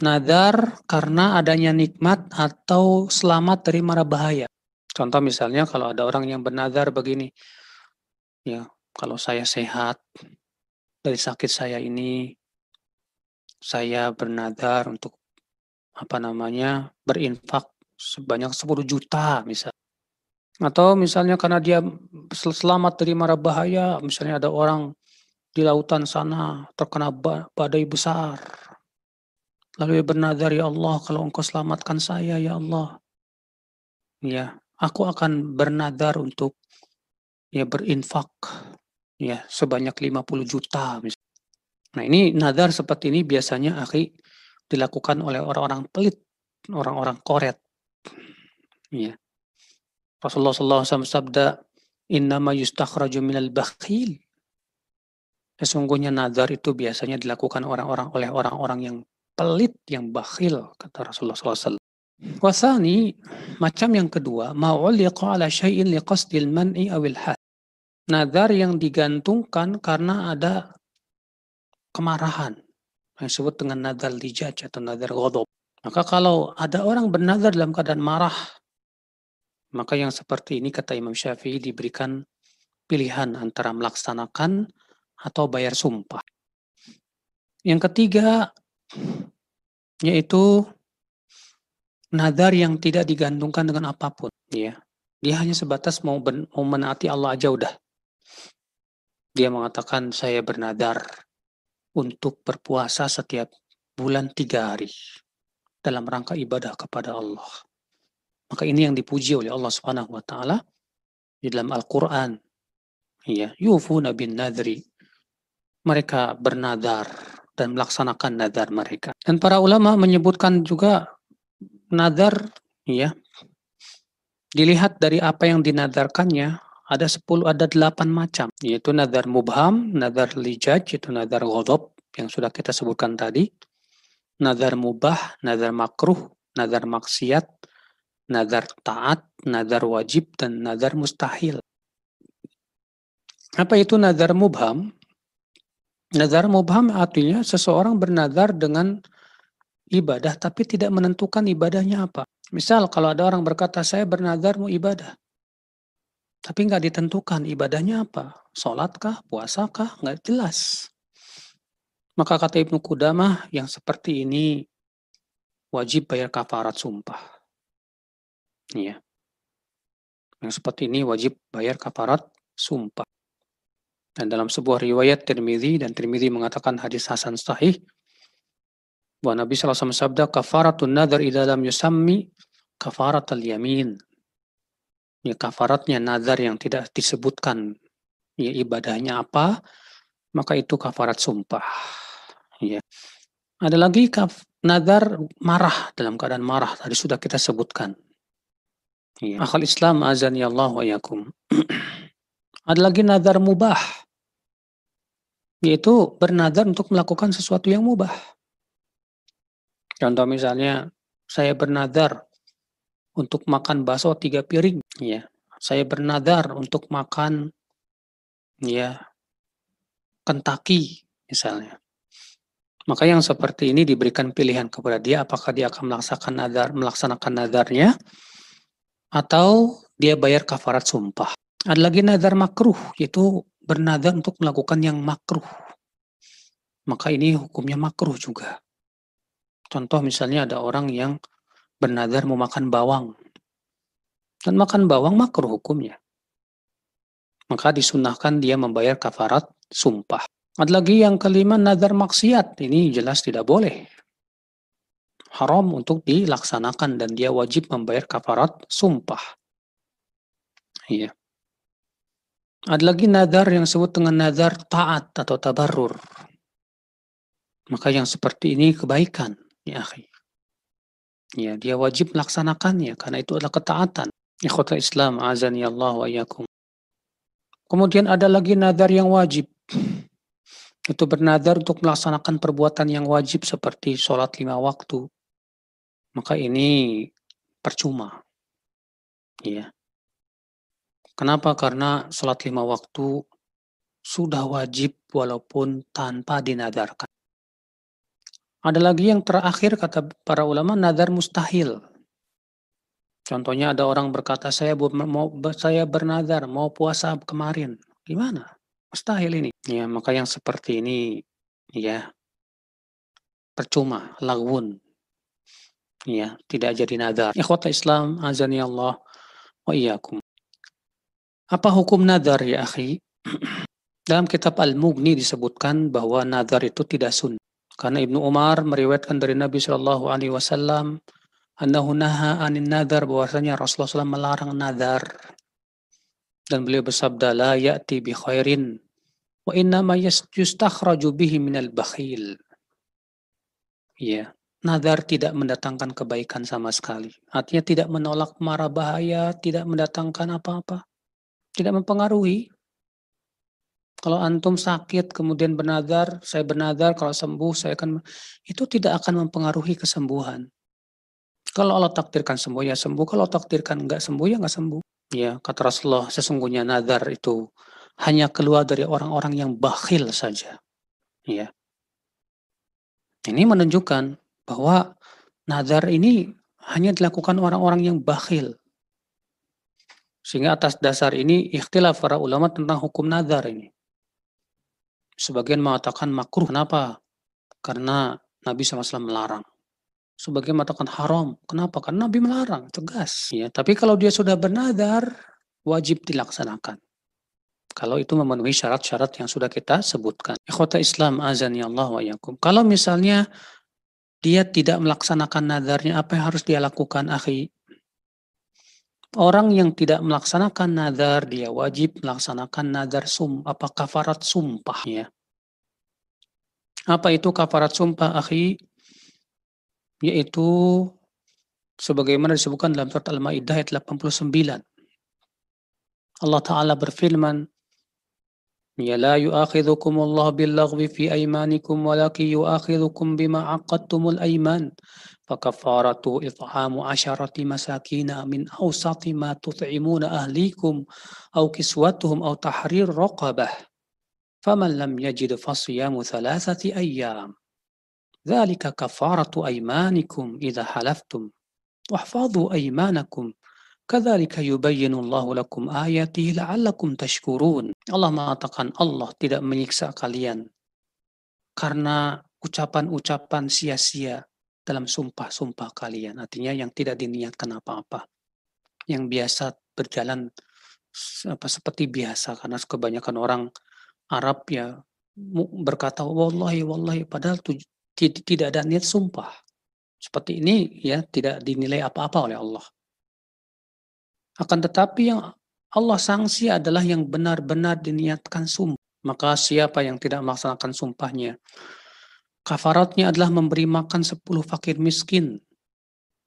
Nadar karena adanya nikmat atau selamat dari mara bahaya. Contoh misalnya kalau ada orang yang bernadar begini, ya kalau saya sehat, dari sakit saya ini saya bernadar untuk apa namanya berinfak sebanyak 10 juta misal. Atau misalnya karena dia selamat dari mara bahaya misalnya ada orang di lautan sana terkena badai besar. Lalu dia bernadar ya Allah kalau engkau selamatkan saya ya Allah. Ya aku akan bernadar untuk ya berinfak ya sebanyak 50 juta misalnya. Nah ini nadar seperti ini biasanya akhi dilakukan oleh orang-orang pelit, orang-orang koret. Ya. Rasulullah SAW sabda, Innama yustakhraju minal bakhil. Sesungguhnya nazar itu biasanya dilakukan orang-orang oleh orang-orang yang pelit, yang bakhil, kata Rasulullah SAW. Wasani, macam yang kedua, ma'uliqa ala syai'in liqasdil man'i awil had. Nazar yang digantungkan karena ada kemarahan. Yang disebut dengan nazar lijaj atau nazar godob. Maka kalau ada orang bernazar dalam keadaan marah, maka yang seperti ini kata Imam Syafi'i diberikan pilihan antara melaksanakan atau bayar sumpah. Yang ketiga yaitu nadar yang tidak digantungkan dengan apa pun, ya. Dia hanya sebatas mau, ben, mau menaati Allah aja udah. Dia mengatakan saya bernadar untuk berpuasa setiap bulan tiga hari dalam rangka ibadah kepada Allah. Maka ini yang dipuji oleh Allah Subhanahu wa taala di dalam Al-Qur'an. Ya, yufuna bin nadri. Mereka bernadar dan melaksanakan nadar mereka. Dan para ulama menyebutkan juga nadar ya dilihat dari apa yang dinadarkannya ada 10 ada 8 macam yaitu nadar mubham, nadar lijaj, itu nadar ghadab yang sudah kita sebutkan tadi, nadar mubah, nadar makruh, nadar maksiat, nazar taat, nazar wajib, dan nazar mustahil. Apa itu nazar mubham? Nazar mubham artinya seseorang bernazar dengan ibadah tapi tidak menentukan ibadahnya apa. Misal kalau ada orang berkata saya bernazar mau ibadah. Tapi nggak ditentukan ibadahnya apa. Sholatkah, puasakah, nggak jelas. Maka kata Ibnu Qudamah yang seperti ini wajib bayar kafarat sumpah. Iya. Yang seperti ini wajib bayar kafarat sumpah. Dan dalam sebuah riwayat Tirmidzi dan Tirmidzi mengatakan hadis hasan sahih bahwa Nabi SAW sabda kafaratun nadar idza lam yusammi kafarat al yamin. Ya kafaratnya nazar yang tidak disebutkan ya ibadahnya apa, maka itu kafarat sumpah. Ya. Ada lagi kaf, nazar marah dalam keadaan marah tadi sudah kita sebutkan. Ya. Akal Islam azan ya Allah wa yakum. Ada lagi nazar mubah. Yaitu bernazar untuk melakukan sesuatu yang mubah. Contoh misalnya, saya bernazar untuk makan bakso tiga piring. Ya. Saya bernazar untuk makan ya Kentucky misalnya. Maka yang seperti ini diberikan pilihan kepada dia apakah dia akan melaksanakan nazar melaksanakan nazarnya atau dia bayar kafarat sumpah. Ada lagi nazar makruh, yaitu bernazar untuk melakukan yang makruh. Maka ini hukumnya makruh juga. Contoh misalnya ada orang yang bernazar mau makan bawang. Dan makan bawang makruh hukumnya. Maka disunahkan dia membayar kafarat sumpah. Ada lagi yang kelima nazar maksiat. Ini jelas tidak boleh haram untuk dilaksanakan dan dia wajib membayar kafarat sumpah. Iya. Ada lagi nazar yang disebut dengan nazar taat atau tabarrur. Maka yang seperti ini kebaikan, ya. Ya, dia wajib melaksanakannya karena itu adalah ketaatan. Ikhwata Islam, azani Allah wa iyakum. Kemudian ada lagi nazar yang wajib. Itu bernazar untuk melaksanakan perbuatan yang wajib seperti sholat lima waktu, maka ini percuma. Ya. Kenapa? Karena sholat lima waktu sudah wajib walaupun tanpa dinadarkan. Ada lagi yang terakhir kata para ulama nadar mustahil. Contohnya ada orang berkata saya mau saya bernadar mau puasa kemarin. Gimana? Mustahil ini. Ya, maka yang seperti ini ya percuma, lagwun, ya tidak jadi nadar. Ikhwata Islam, azani Allah wa iyyakum. Apa hukum nadar ya akhi? Dalam kitab Al-Mughni disebutkan bahwa nadar itu tidak sunnah. Karena Ibnu Umar meriwayatkan dari Nabi Shallallahu alaihi wasallam annahu naha anin nadar bahwasanya Rasulullah SAW melarang nadar. Dan beliau bersabda la ya'ti bi khairin wa inna ma yustakhraju bihi minal bakhil. Ya, Nadar tidak mendatangkan kebaikan sama sekali. Artinya tidak menolak mara bahaya, tidak mendatangkan apa-apa. Tidak mempengaruhi. Kalau antum sakit kemudian bernadar, saya bernadar kalau sembuh saya akan itu tidak akan mempengaruhi kesembuhan. Kalau Allah takdirkan sembuh ya sembuh, kalau takdirkan enggak sembuh ya enggak sembuh. Ya, kata Rasulullah sesungguhnya nadar itu hanya keluar dari orang-orang yang bakhil saja. Ya. Ini menunjukkan bahwa nadar ini hanya dilakukan orang-orang yang bakhil. Sehingga atas dasar ini ikhtilaf para ulama tentang hukum nadar ini. Sebagian mengatakan makruh. Kenapa? Karena Nabi SAW melarang. Sebagian mengatakan haram. Kenapa? Karena Nabi melarang, tegas. Ya, tapi kalau dia sudah bernadar, wajib dilaksanakan. Kalau itu memenuhi syarat-syarat yang sudah kita sebutkan. Ikhwata Islam azan ya Allah wa yakum. Kalau misalnya dia tidak melaksanakan nadarnya, apa yang harus dia lakukan, akhi? Orang yang tidak melaksanakan nazar, dia wajib melaksanakan nazar sum, apa kafarat sumpah ya. Apa itu kafarat sumpah, akhi? Yaitu sebagaimana disebutkan dalam surat Al-Maidah ayat 89. Allah Ta'ala berfirman, Ya la yu'akhidhukum Allah bil-laghwi fi aymanikum walakin yu'akhidhukum bima aqadtumul ayman. فكفارته إطعام عشرة مساكين من أوسط ما تطعمون أهليكم أو كسوتهم أو تحرير رقبة فمن لم يجد فصيام ثلاثة أيام. ذلك كفارة أيمانكم إذا حلفتم. واحفظوا أيمانكم. كذلك يبين الله lakum ayati la'allakum tashkurun. Allah mengatakan Allah tidak menyiksa kalian. Karena ucapan-ucapan sia-sia dalam sumpah-sumpah kalian. Artinya yang tidak diniatkan apa-apa. Yang biasa berjalan apa seperti biasa karena kebanyakan orang Arab ya berkata wallahi wallahi padahal tidak ada niat sumpah. Seperti ini ya tidak dinilai apa-apa oleh Allah. Akan tetapi yang Allah sanksi adalah yang benar-benar diniatkan sumpah. Maka siapa yang tidak melaksanakan sumpahnya, Kafaratnya adalah memberi makan 10 fakir miskin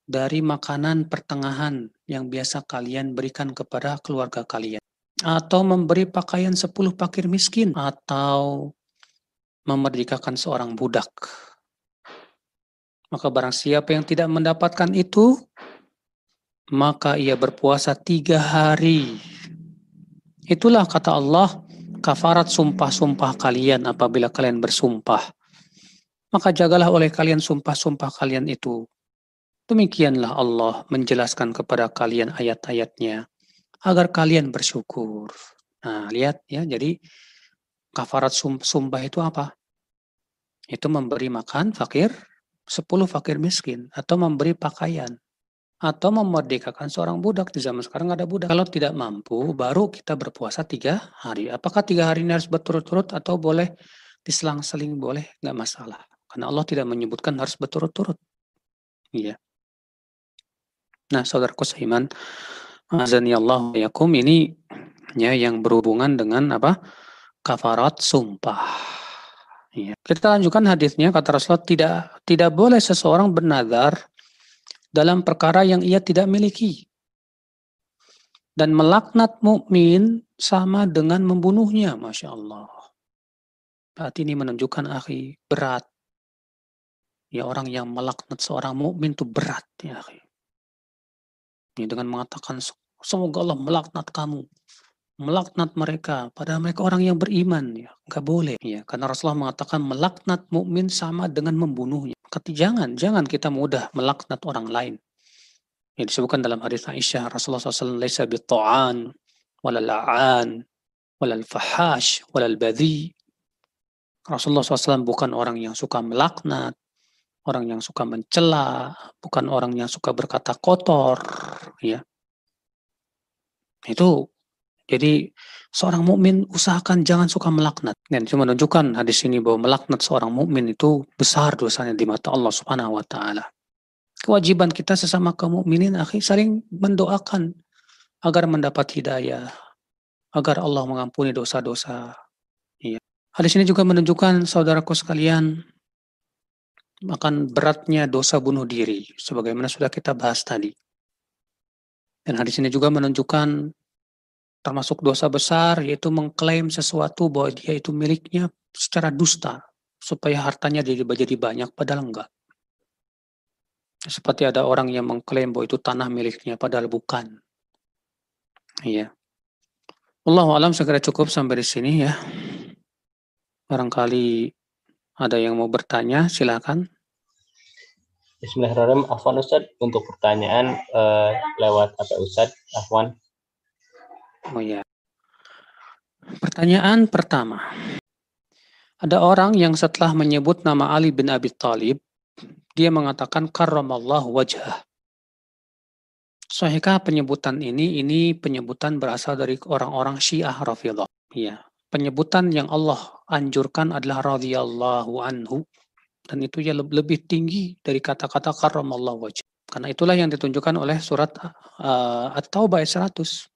dari makanan pertengahan yang biasa kalian berikan kepada keluarga kalian. Atau memberi pakaian 10 fakir miskin. Atau memerdekakan seorang budak. Maka barang siapa yang tidak mendapatkan itu, maka ia berpuasa tiga hari. Itulah kata Allah, kafarat sumpah-sumpah kalian apabila kalian bersumpah maka jagalah oleh kalian sumpah-sumpah kalian itu. Demikianlah Allah menjelaskan kepada kalian ayat-ayatnya agar kalian bersyukur. Nah, lihat ya, jadi kafarat sumpah itu apa? Itu memberi makan fakir, 10 fakir miskin, atau memberi pakaian, atau memerdekakan seorang budak. Di zaman sekarang ada budak. Kalau tidak mampu, baru kita berpuasa tiga hari. Apakah tiga hari ini harus berturut-turut atau boleh diselang-seling? Boleh, nggak masalah. Karena Allah tidak menyebutkan harus berturut-turut. Iya. Nah, saudaraku seiman, azani Allah yakum ini ya yang berhubungan dengan apa? Kafarat sumpah. Ya. Kita lanjutkan hadisnya kata Rasulullah tidak tidak boleh seseorang bernazar dalam perkara yang ia tidak miliki. Dan melaknat mukmin sama dengan membunuhnya, masya Allah. Berarti ini menunjukkan akhi berat Ya orang yang melaknat seorang mukmin itu berat ya. Ya, dengan mengatakan semoga Allah melaknat kamu, melaknat mereka, padahal mereka orang yang beriman ya, nggak boleh ya. Karena Rasulullah mengatakan melaknat mukmin sama dengan membunuhnya. Kata jangan, jangan kita mudah melaknat orang lain. Yang disebutkan dalam hadis Aisyah Rasulullah SAW laisa bitta'an walal la'an walal fahash. Rasulullah SAW bukan orang yang suka melaknat, orang yang suka mencela, bukan orang yang suka berkata kotor, ya. Itu jadi seorang mukmin usahakan jangan suka melaknat. Dan cuma menunjukkan hadis ini bahwa melaknat seorang mukmin itu besar dosanya di mata Allah Subhanahu wa taala. Kewajiban kita sesama kaum mukminin akhi saling mendoakan agar mendapat hidayah, agar Allah mengampuni dosa-dosa. Iya. Hadis ini juga menunjukkan saudaraku sekalian akan beratnya dosa bunuh diri, sebagaimana sudah kita bahas tadi. Dan hadis ini juga menunjukkan termasuk dosa besar yaitu mengklaim sesuatu bahwa dia itu miliknya secara dusta supaya hartanya jadi jadi banyak padahal enggak. Seperti ada orang yang mengklaim bahwa itu tanah miliknya padahal bukan. Iya. Allah alam segera cukup sampai di sini ya. Barangkali ada yang mau bertanya, silakan. Bismillahirrahmanirrahim. Afwan Ustaz, untuk pertanyaan uh, lewat apa Ustaz? Afwan. Oh ya. Pertanyaan pertama. Ada orang yang setelah menyebut nama Ali bin Abi Thalib, dia mengatakan karramallahu wajah. Sahihkah penyebutan ini? Ini penyebutan berasal dari orang-orang Syiah Rafidhah. Ya penyebutan yang Allah anjurkan adalah radhiyallahu anhu dan itu ya lebih tinggi dari kata-kata karramallahu wajh. Karena itulah yang ditunjukkan oleh surat uh, At-Taubah ayat 100.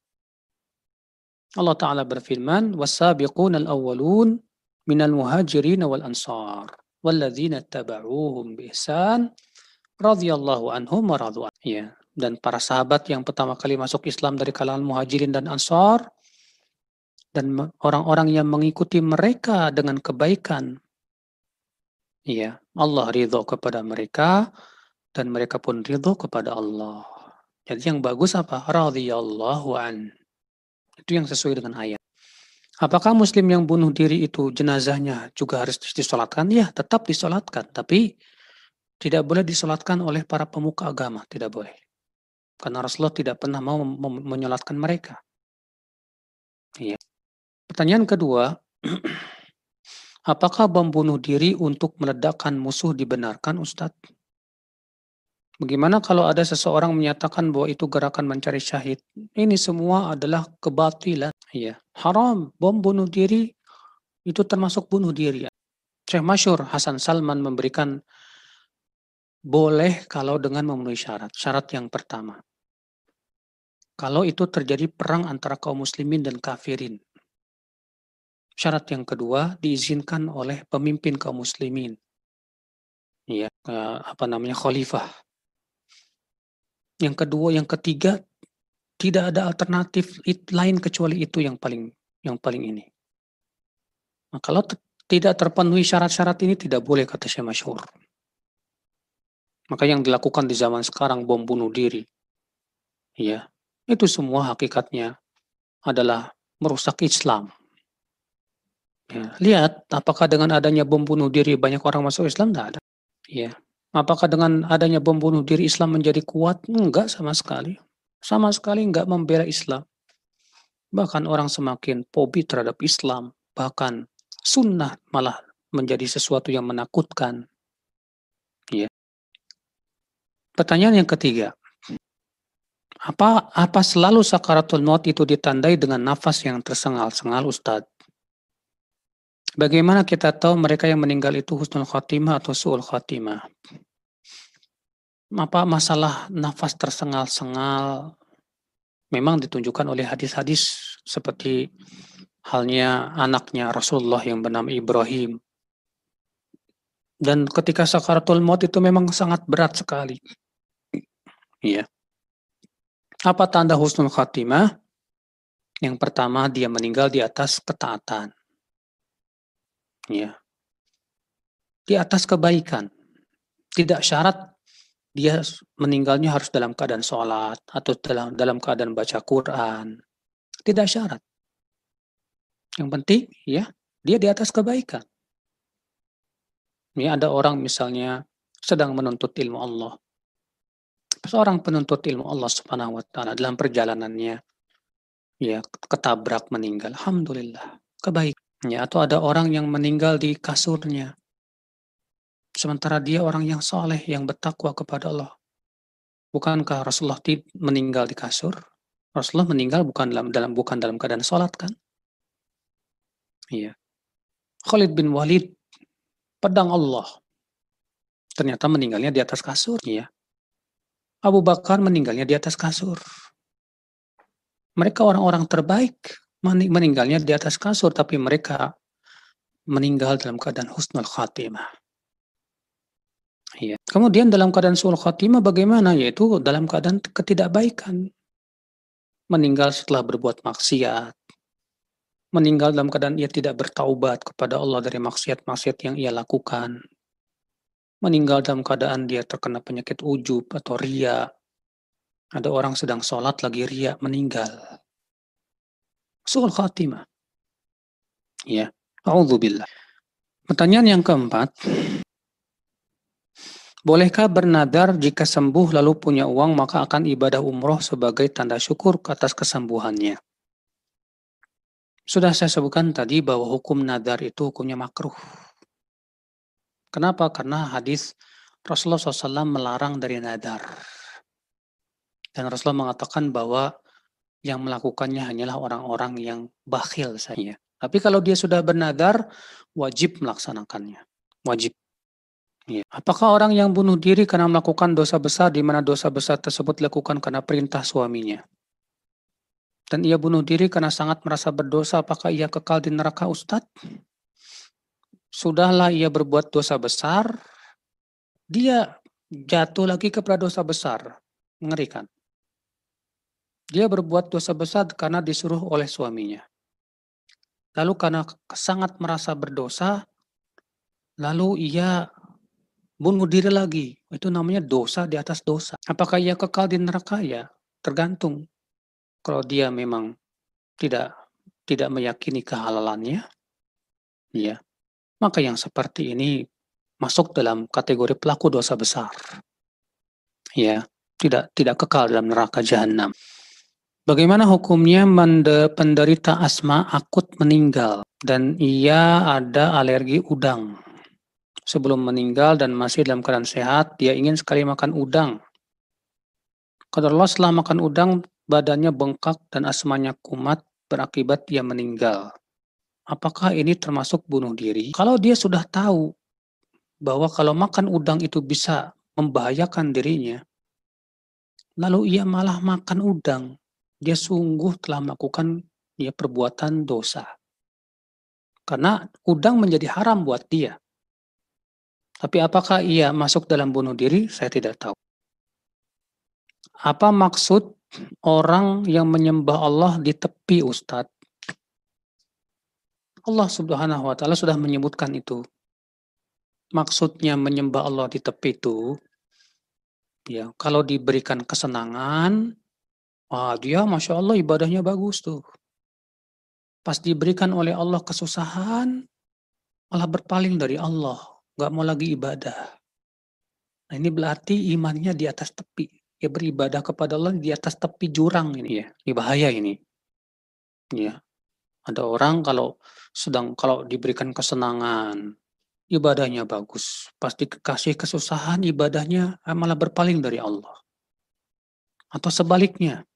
Allah taala berfirman, "Wasabiqunal awwalun minal muhajirin wal ansar walladzina tabauhum biihsan radhiyallahu anhum wa radu'an." Ya, dan para sahabat yang pertama kali masuk Islam dari kalangan muhajirin dan ansar dan orang-orang yang mengikuti mereka dengan kebaikan Iya, Allah ridho kepada mereka dan mereka pun ridho kepada Allah. Jadi yang bagus apa? Radhiyallahu an. Itu yang sesuai dengan ayat. Apakah muslim yang bunuh diri itu jenazahnya juga harus disolatkan? Ya, tetap disolatkan. Tapi tidak boleh disolatkan oleh para pemuka agama. Tidak boleh. Karena Rasulullah tidak pernah mau menyolatkan mereka. Iya. Pertanyaan kedua, Apakah bom bunuh diri untuk meledakkan musuh dibenarkan, Ustadz? Bagaimana kalau ada seseorang menyatakan bahwa itu gerakan mencari syahid? Ini semua adalah kebatilan. Ya, haram. Bom bunuh diri itu termasuk bunuh diri. Syekh Masyur Hasan Salman memberikan boleh kalau dengan memenuhi syarat. Syarat yang pertama. Kalau itu terjadi perang antara kaum muslimin dan kafirin. Syarat yang kedua diizinkan oleh pemimpin kaum muslimin. Ya, apa namanya khalifah. Yang kedua, yang ketiga tidak ada alternatif lain kecuali itu yang paling yang paling ini. Nah, kalau tidak terpenuhi syarat-syarat ini tidak boleh kata saya masyhur. Maka yang dilakukan di zaman sekarang bom bunuh diri. Ya, itu semua hakikatnya adalah merusak Islam. Ya, lihat apakah dengan adanya bom bunuh diri banyak orang masuk Islam? Tidak ada. Ya. Apakah dengan adanya bom bunuh diri Islam menjadi kuat? Enggak sama sekali. Sama sekali enggak membela Islam. Bahkan orang semakin pobi terhadap Islam. Bahkan sunnah malah menjadi sesuatu yang menakutkan. Ya. Pertanyaan yang ketiga. Apa apa selalu sakaratul maut itu ditandai dengan nafas yang tersengal-sengal Ustadz? Bagaimana kita tahu mereka yang meninggal itu husnul khatimah atau su'ul khatimah? Apa masalah nafas tersengal-sengal memang ditunjukkan oleh hadis-hadis seperti halnya anaknya Rasulullah yang bernama Ibrahim. Dan ketika sakaratul maut itu memang sangat berat sekali. Iya. Apa tanda husnul khatimah? Yang pertama dia meninggal di atas ketaatan ya di atas kebaikan. Tidak syarat dia meninggalnya harus dalam keadaan sholat atau dalam dalam keadaan baca Quran. Tidak syarat. Yang penting ya dia di atas kebaikan. Ini ada orang misalnya sedang menuntut ilmu Allah. Seorang penuntut ilmu Allah Subhanahu wa taala dalam perjalanannya ya ketabrak meninggal. Alhamdulillah, kebaikan. Ya, atau ada orang yang meninggal di kasurnya. Sementara dia orang yang soleh, yang bertakwa kepada Allah. Bukankah Rasulullah meninggal di kasur? Rasulullah meninggal bukan dalam, dalam bukan dalam keadaan sholat kan? Iya. Khalid bin Walid, pedang Allah. Ternyata meninggalnya di atas kasur. Iya. Abu Bakar meninggalnya di atas kasur. Mereka orang-orang terbaik meninggalnya di atas kasur, tapi mereka meninggal dalam keadaan husnul khatimah. Ya. Kemudian dalam keadaan sul khatimah bagaimana? Yaitu dalam keadaan ketidakbaikan. meninggal setelah berbuat maksiat, meninggal dalam keadaan ia tidak bertaubat kepada Allah dari maksiat-maksiat yang ia lakukan, meninggal dalam keadaan dia terkena penyakit ujub atau ria, ada orang sedang sholat lagi ria meninggal. Suul khatimah. Ya, A'udzubillah. Pertanyaan yang keempat, Bolehkah bernadar jika sembuh lalu punya uang maka akan ibadah umroh sebagai tanda syukur atas kesembuhannya? Sudah saya sebutkan tadi bahwa hukum nadar itu hukumnya makruh. Kenapa? Karena hadis Rasulullah SAW melarang dari nadar. Dan Rasulullah mengatakan bahwa yang melakukannya hanyalah orang-orang yang bakhil saja. Tapi kalau dia sudah bernadar, wajib melaksanakannya. Wajib. Ya. Apakah orang yang bunuh diri karena melakukan dosa besar di mana dosa besar tersebut dilakukan karena perintah suaminya? Dan ia bunuh diri karena sangat merasa berdosa, apakah ia kekal di neraka Ustadz? Sudahlah ia berbuat dosa besar, dia jatuh lagi kepada dosa besar. Mengerikan. Dia berbuat dosa besar karena disuruh oleh suaminya. Lalu karena sangat merasa berdosa, lalu ia bunuh diri lagi. Itu namanya dosa di atas dosa. Apakah ia kekal di neraka? Ya, tergantung. Kalau dia memang tidak tidak meyakini kehalalannya, ya, maka yang seperti ini masuk dalam kategori pelaku dosa besar. Ya, tidak tidak kekal dalam neraka jahanam. Bagaimana hukumnya penderita asma akut meninggal dan ia ada alergi udang? sebelum meninggal dan masih dalam keadaan sehat, dia ingin sekali makan udang. Kata Allah setelah makan udang, badannya bengkak dan asmanya kumat berakibat dia meninggal. Apakah ini termasuk bunuh diri? Kalau dia sudah tahu bahwa kalau makan udang itu bisa membahayakan dirinya, lalu ia malah makan udang, dia sungguh telah melakukan dia perbuatan dosa. Karena udang menjadi haram buat dia. Tapi apakah ia masuk dalam bunuh diri? Saya tidak tahu. Apa maksud orang yang menyembah Allah di tepi Ustadz? Allah subhanahu wa ta'ala sudah menyebutkan itu. Maksudnya menyembah Allah di tepi itu, ya kalau diberikan kesenangan, ah dia Masya Allah ibadahnya bagus tuh. Pas diberikan oleh Allah kesusahan, malah berpaling dari Allah nggak mau lagi ibadah. Nah ini berarti imannya di atas tepi. Ya beribadah kepada Allah di atas tepi jurang ini ya. Ini bahaya ini. Ya. Ada orang kalau sedang kalau diberikan kesenangan, ibadahnya bagus. Pasti kasih kesusahan, ibadahnya malah berpaling dari Allah. Atau sebaliknya,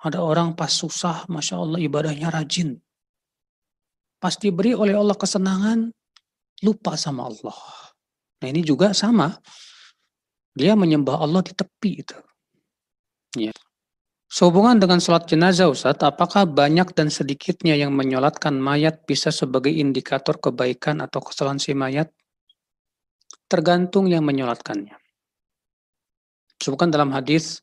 ada orang pas susah, Masya Allah ibadahnya rajin. Pas diberi oleh Allah kesenangan, lupa sama Allah. Nah ini juga sama. Dia menyembah Allah di tepi itu. Ya. Sehubungan dengan sholat jenazah Ustaz, apakah banyak dan sedikitnya yang menyolatkan mayat bisa sebagai indikator kebaikan atau kesalahan si mayat? Tergantung yang menyolatkannya. Sebutkan dalam hadis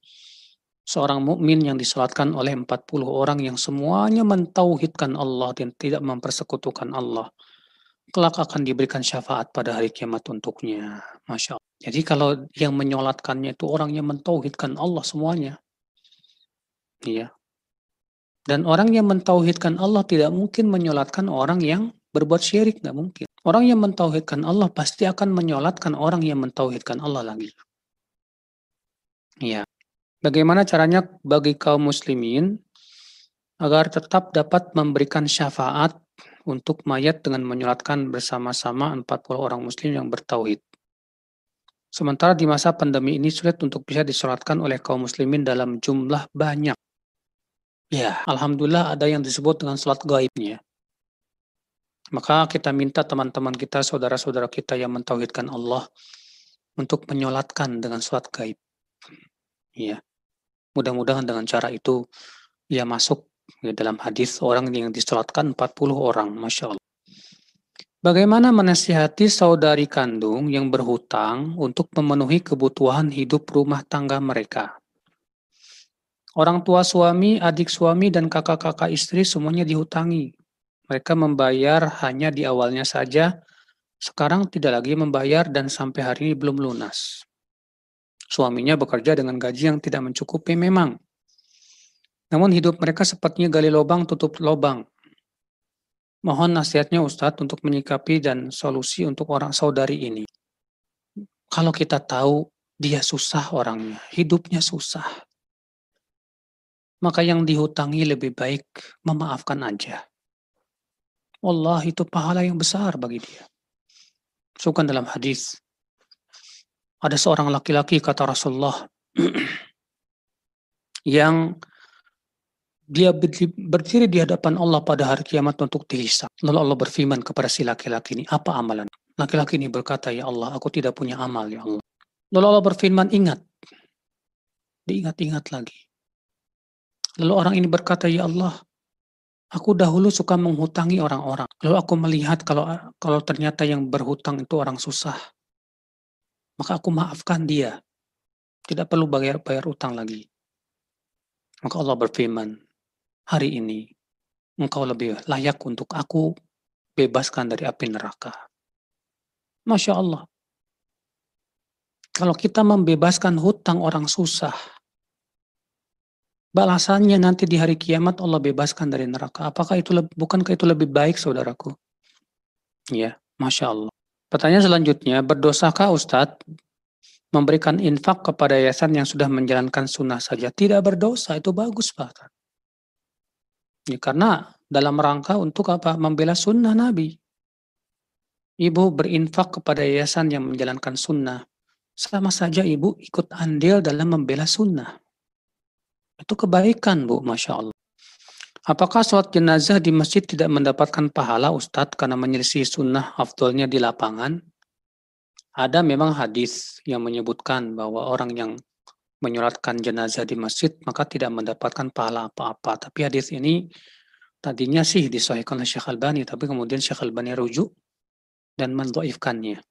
seorang mukmin yang disolatkan oleh 40 orang yang semuanya mentauhidkan Allah dan tidak mempersekutukan Allah kelak akan diberikan syafaat pada hari kiamat untuknya. Masya Allah. Jadi kalau yang menyolatkannya itu orang yang mentauhidkan Allah semuanya. Iya. Dan orang yang mentauhidkan Allah tidak mungkin menyolatkan orang yang berbuat syirik, nggak mungkin. Orang yang mentauhidkan Allah pasti akan menyolatkan orang yang mentauhidkan Allah lagi. Iya. Bagaimana caranya bagi kaum muslimin agar tetap dapat memberikan syafaat untuk mayat dengan menyolatkan bersama-sama 40 orang muslim yang bertauhid. Sementara di masa pandemi ini sulit untuk bisa disolatkan oleh kaum muslimin dalam jumlah banyak. Ya, Alhamdulillah ada yang disebut dengan sholat gaibnya. Maka kita minta teman-teman kita, saudara-saudara kita yang mentauhidkan Allah untuk menyolatkan dengan sholat gaib. Ya, mudah-mudahan dengan cara itu ia masuk Ya, dalam hadis orang yang disolatkan 40 orang, Masya Allah. Bagaimana menasihati saudari kandung yang berhutang untuk memenuhi kebutuhan hidup rumah tangga mereka? Orang tua suami, adik suami, dan kakak-kakak istri semuanya dihutangi. Mereka membayar hanya di awalnya saja, sekarang tidak lagi membayar dan sampai hari ini belum lunas. Suaminya bekerja dengan gaji yang tidak mencukupi memang. Namun hidup mereka sepertinya gali lubang tutup lubang. Mohon nasihatnya Ustadz untuk menyikapi dan solusi untuk orang saudari ini. Kalau kita tahu dia susah orangnya, hidupnya susah. Maka yang dihutangi lebih baik memaafkan aja. Allah itu pahala yang besar bagi dia. Sukan dalam hadis, ada seorang laki-laki kata Rasulullah yang dia berdiri di hadapan Allah pada hari kiamat untuk dihisap. Lalu Allah berfirman kepada si laki-laki ini, apa amalan? Laki-laki ini berkata, ya Allah, aku tidak punya amal, ya Allah. Lalu Allah berfirman, ingat. Diingat-ingat lagi. Lalu orang ini berkata, ya Allah, aku dahulu suka menghutangi orang-orang. Lalu aku melihat kalau kalau ternyata yang berhutang itu orang susah maka aku maafkan dia. Tidak perlu bayar bayar utang lagi. Maka Allah berfirman, hari ini engkau lebih layak untuk aku bebaskan dari api neraka. Masya Allah. Kalau kita membebaskan hutang orang susah, balasannya nanti di hari kiamat Allah bebaskan dari neraka. Apakah itu bukankah itu lebih baik saudaraku? Ya, Masya Allah. Pertanyaan selanjutnya, berdosakah Ustadz memberikan infak kepada yayasan yang sudah menjalankan sunnah saja? Tidak berdosa, itu bagus Pak. Ya, karena dalam rangka untuk apa? Membela sunnah Nabi. Ibu berinfak kepada yayasan yang menjalankan sunnah. Sama saja ibu ikut andil dalam membela sunnah. Itu kebaikan Bu, Masya Allah. Apakah sholat jenazah di masjid tidak mendapatkan pahala Ustadz karena menyelisih sunnah afdolnya di lapangan? Ada memang hadis yang menyebutkan bahwa orang yang menyolatkan jenazah di masjid maka tidak mendapatkan pahala apa-apa. Tapi hadis ini tadinya sih disahihkan oleh Syekh Albani, tapi kemudian Syekh Albani rujuk dan mendoifkannya.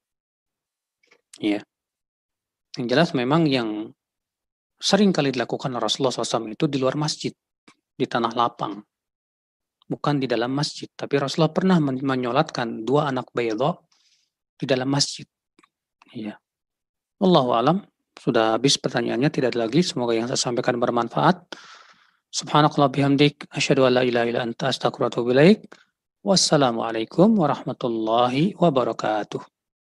Ya. Yang jelas memang yang sering kali dilakukan Rasulullah SAW itu di luar masjid di tanah lapang. Bukan di dalam masjid. Tapi Rasulullah pernah menyolatkan dua anak baydo di dalam masjid. Iya. Allahu alam. Sudah habis pertanyaannya, tidak ada lagi. Semoga yang saya sampaikan bermanfaat. Subhanakallah bihamdik. Asyadu an la ilaha illa anta astagfirullahaladzim. Wassalamualaikum warahmatullahi wabarakatuh.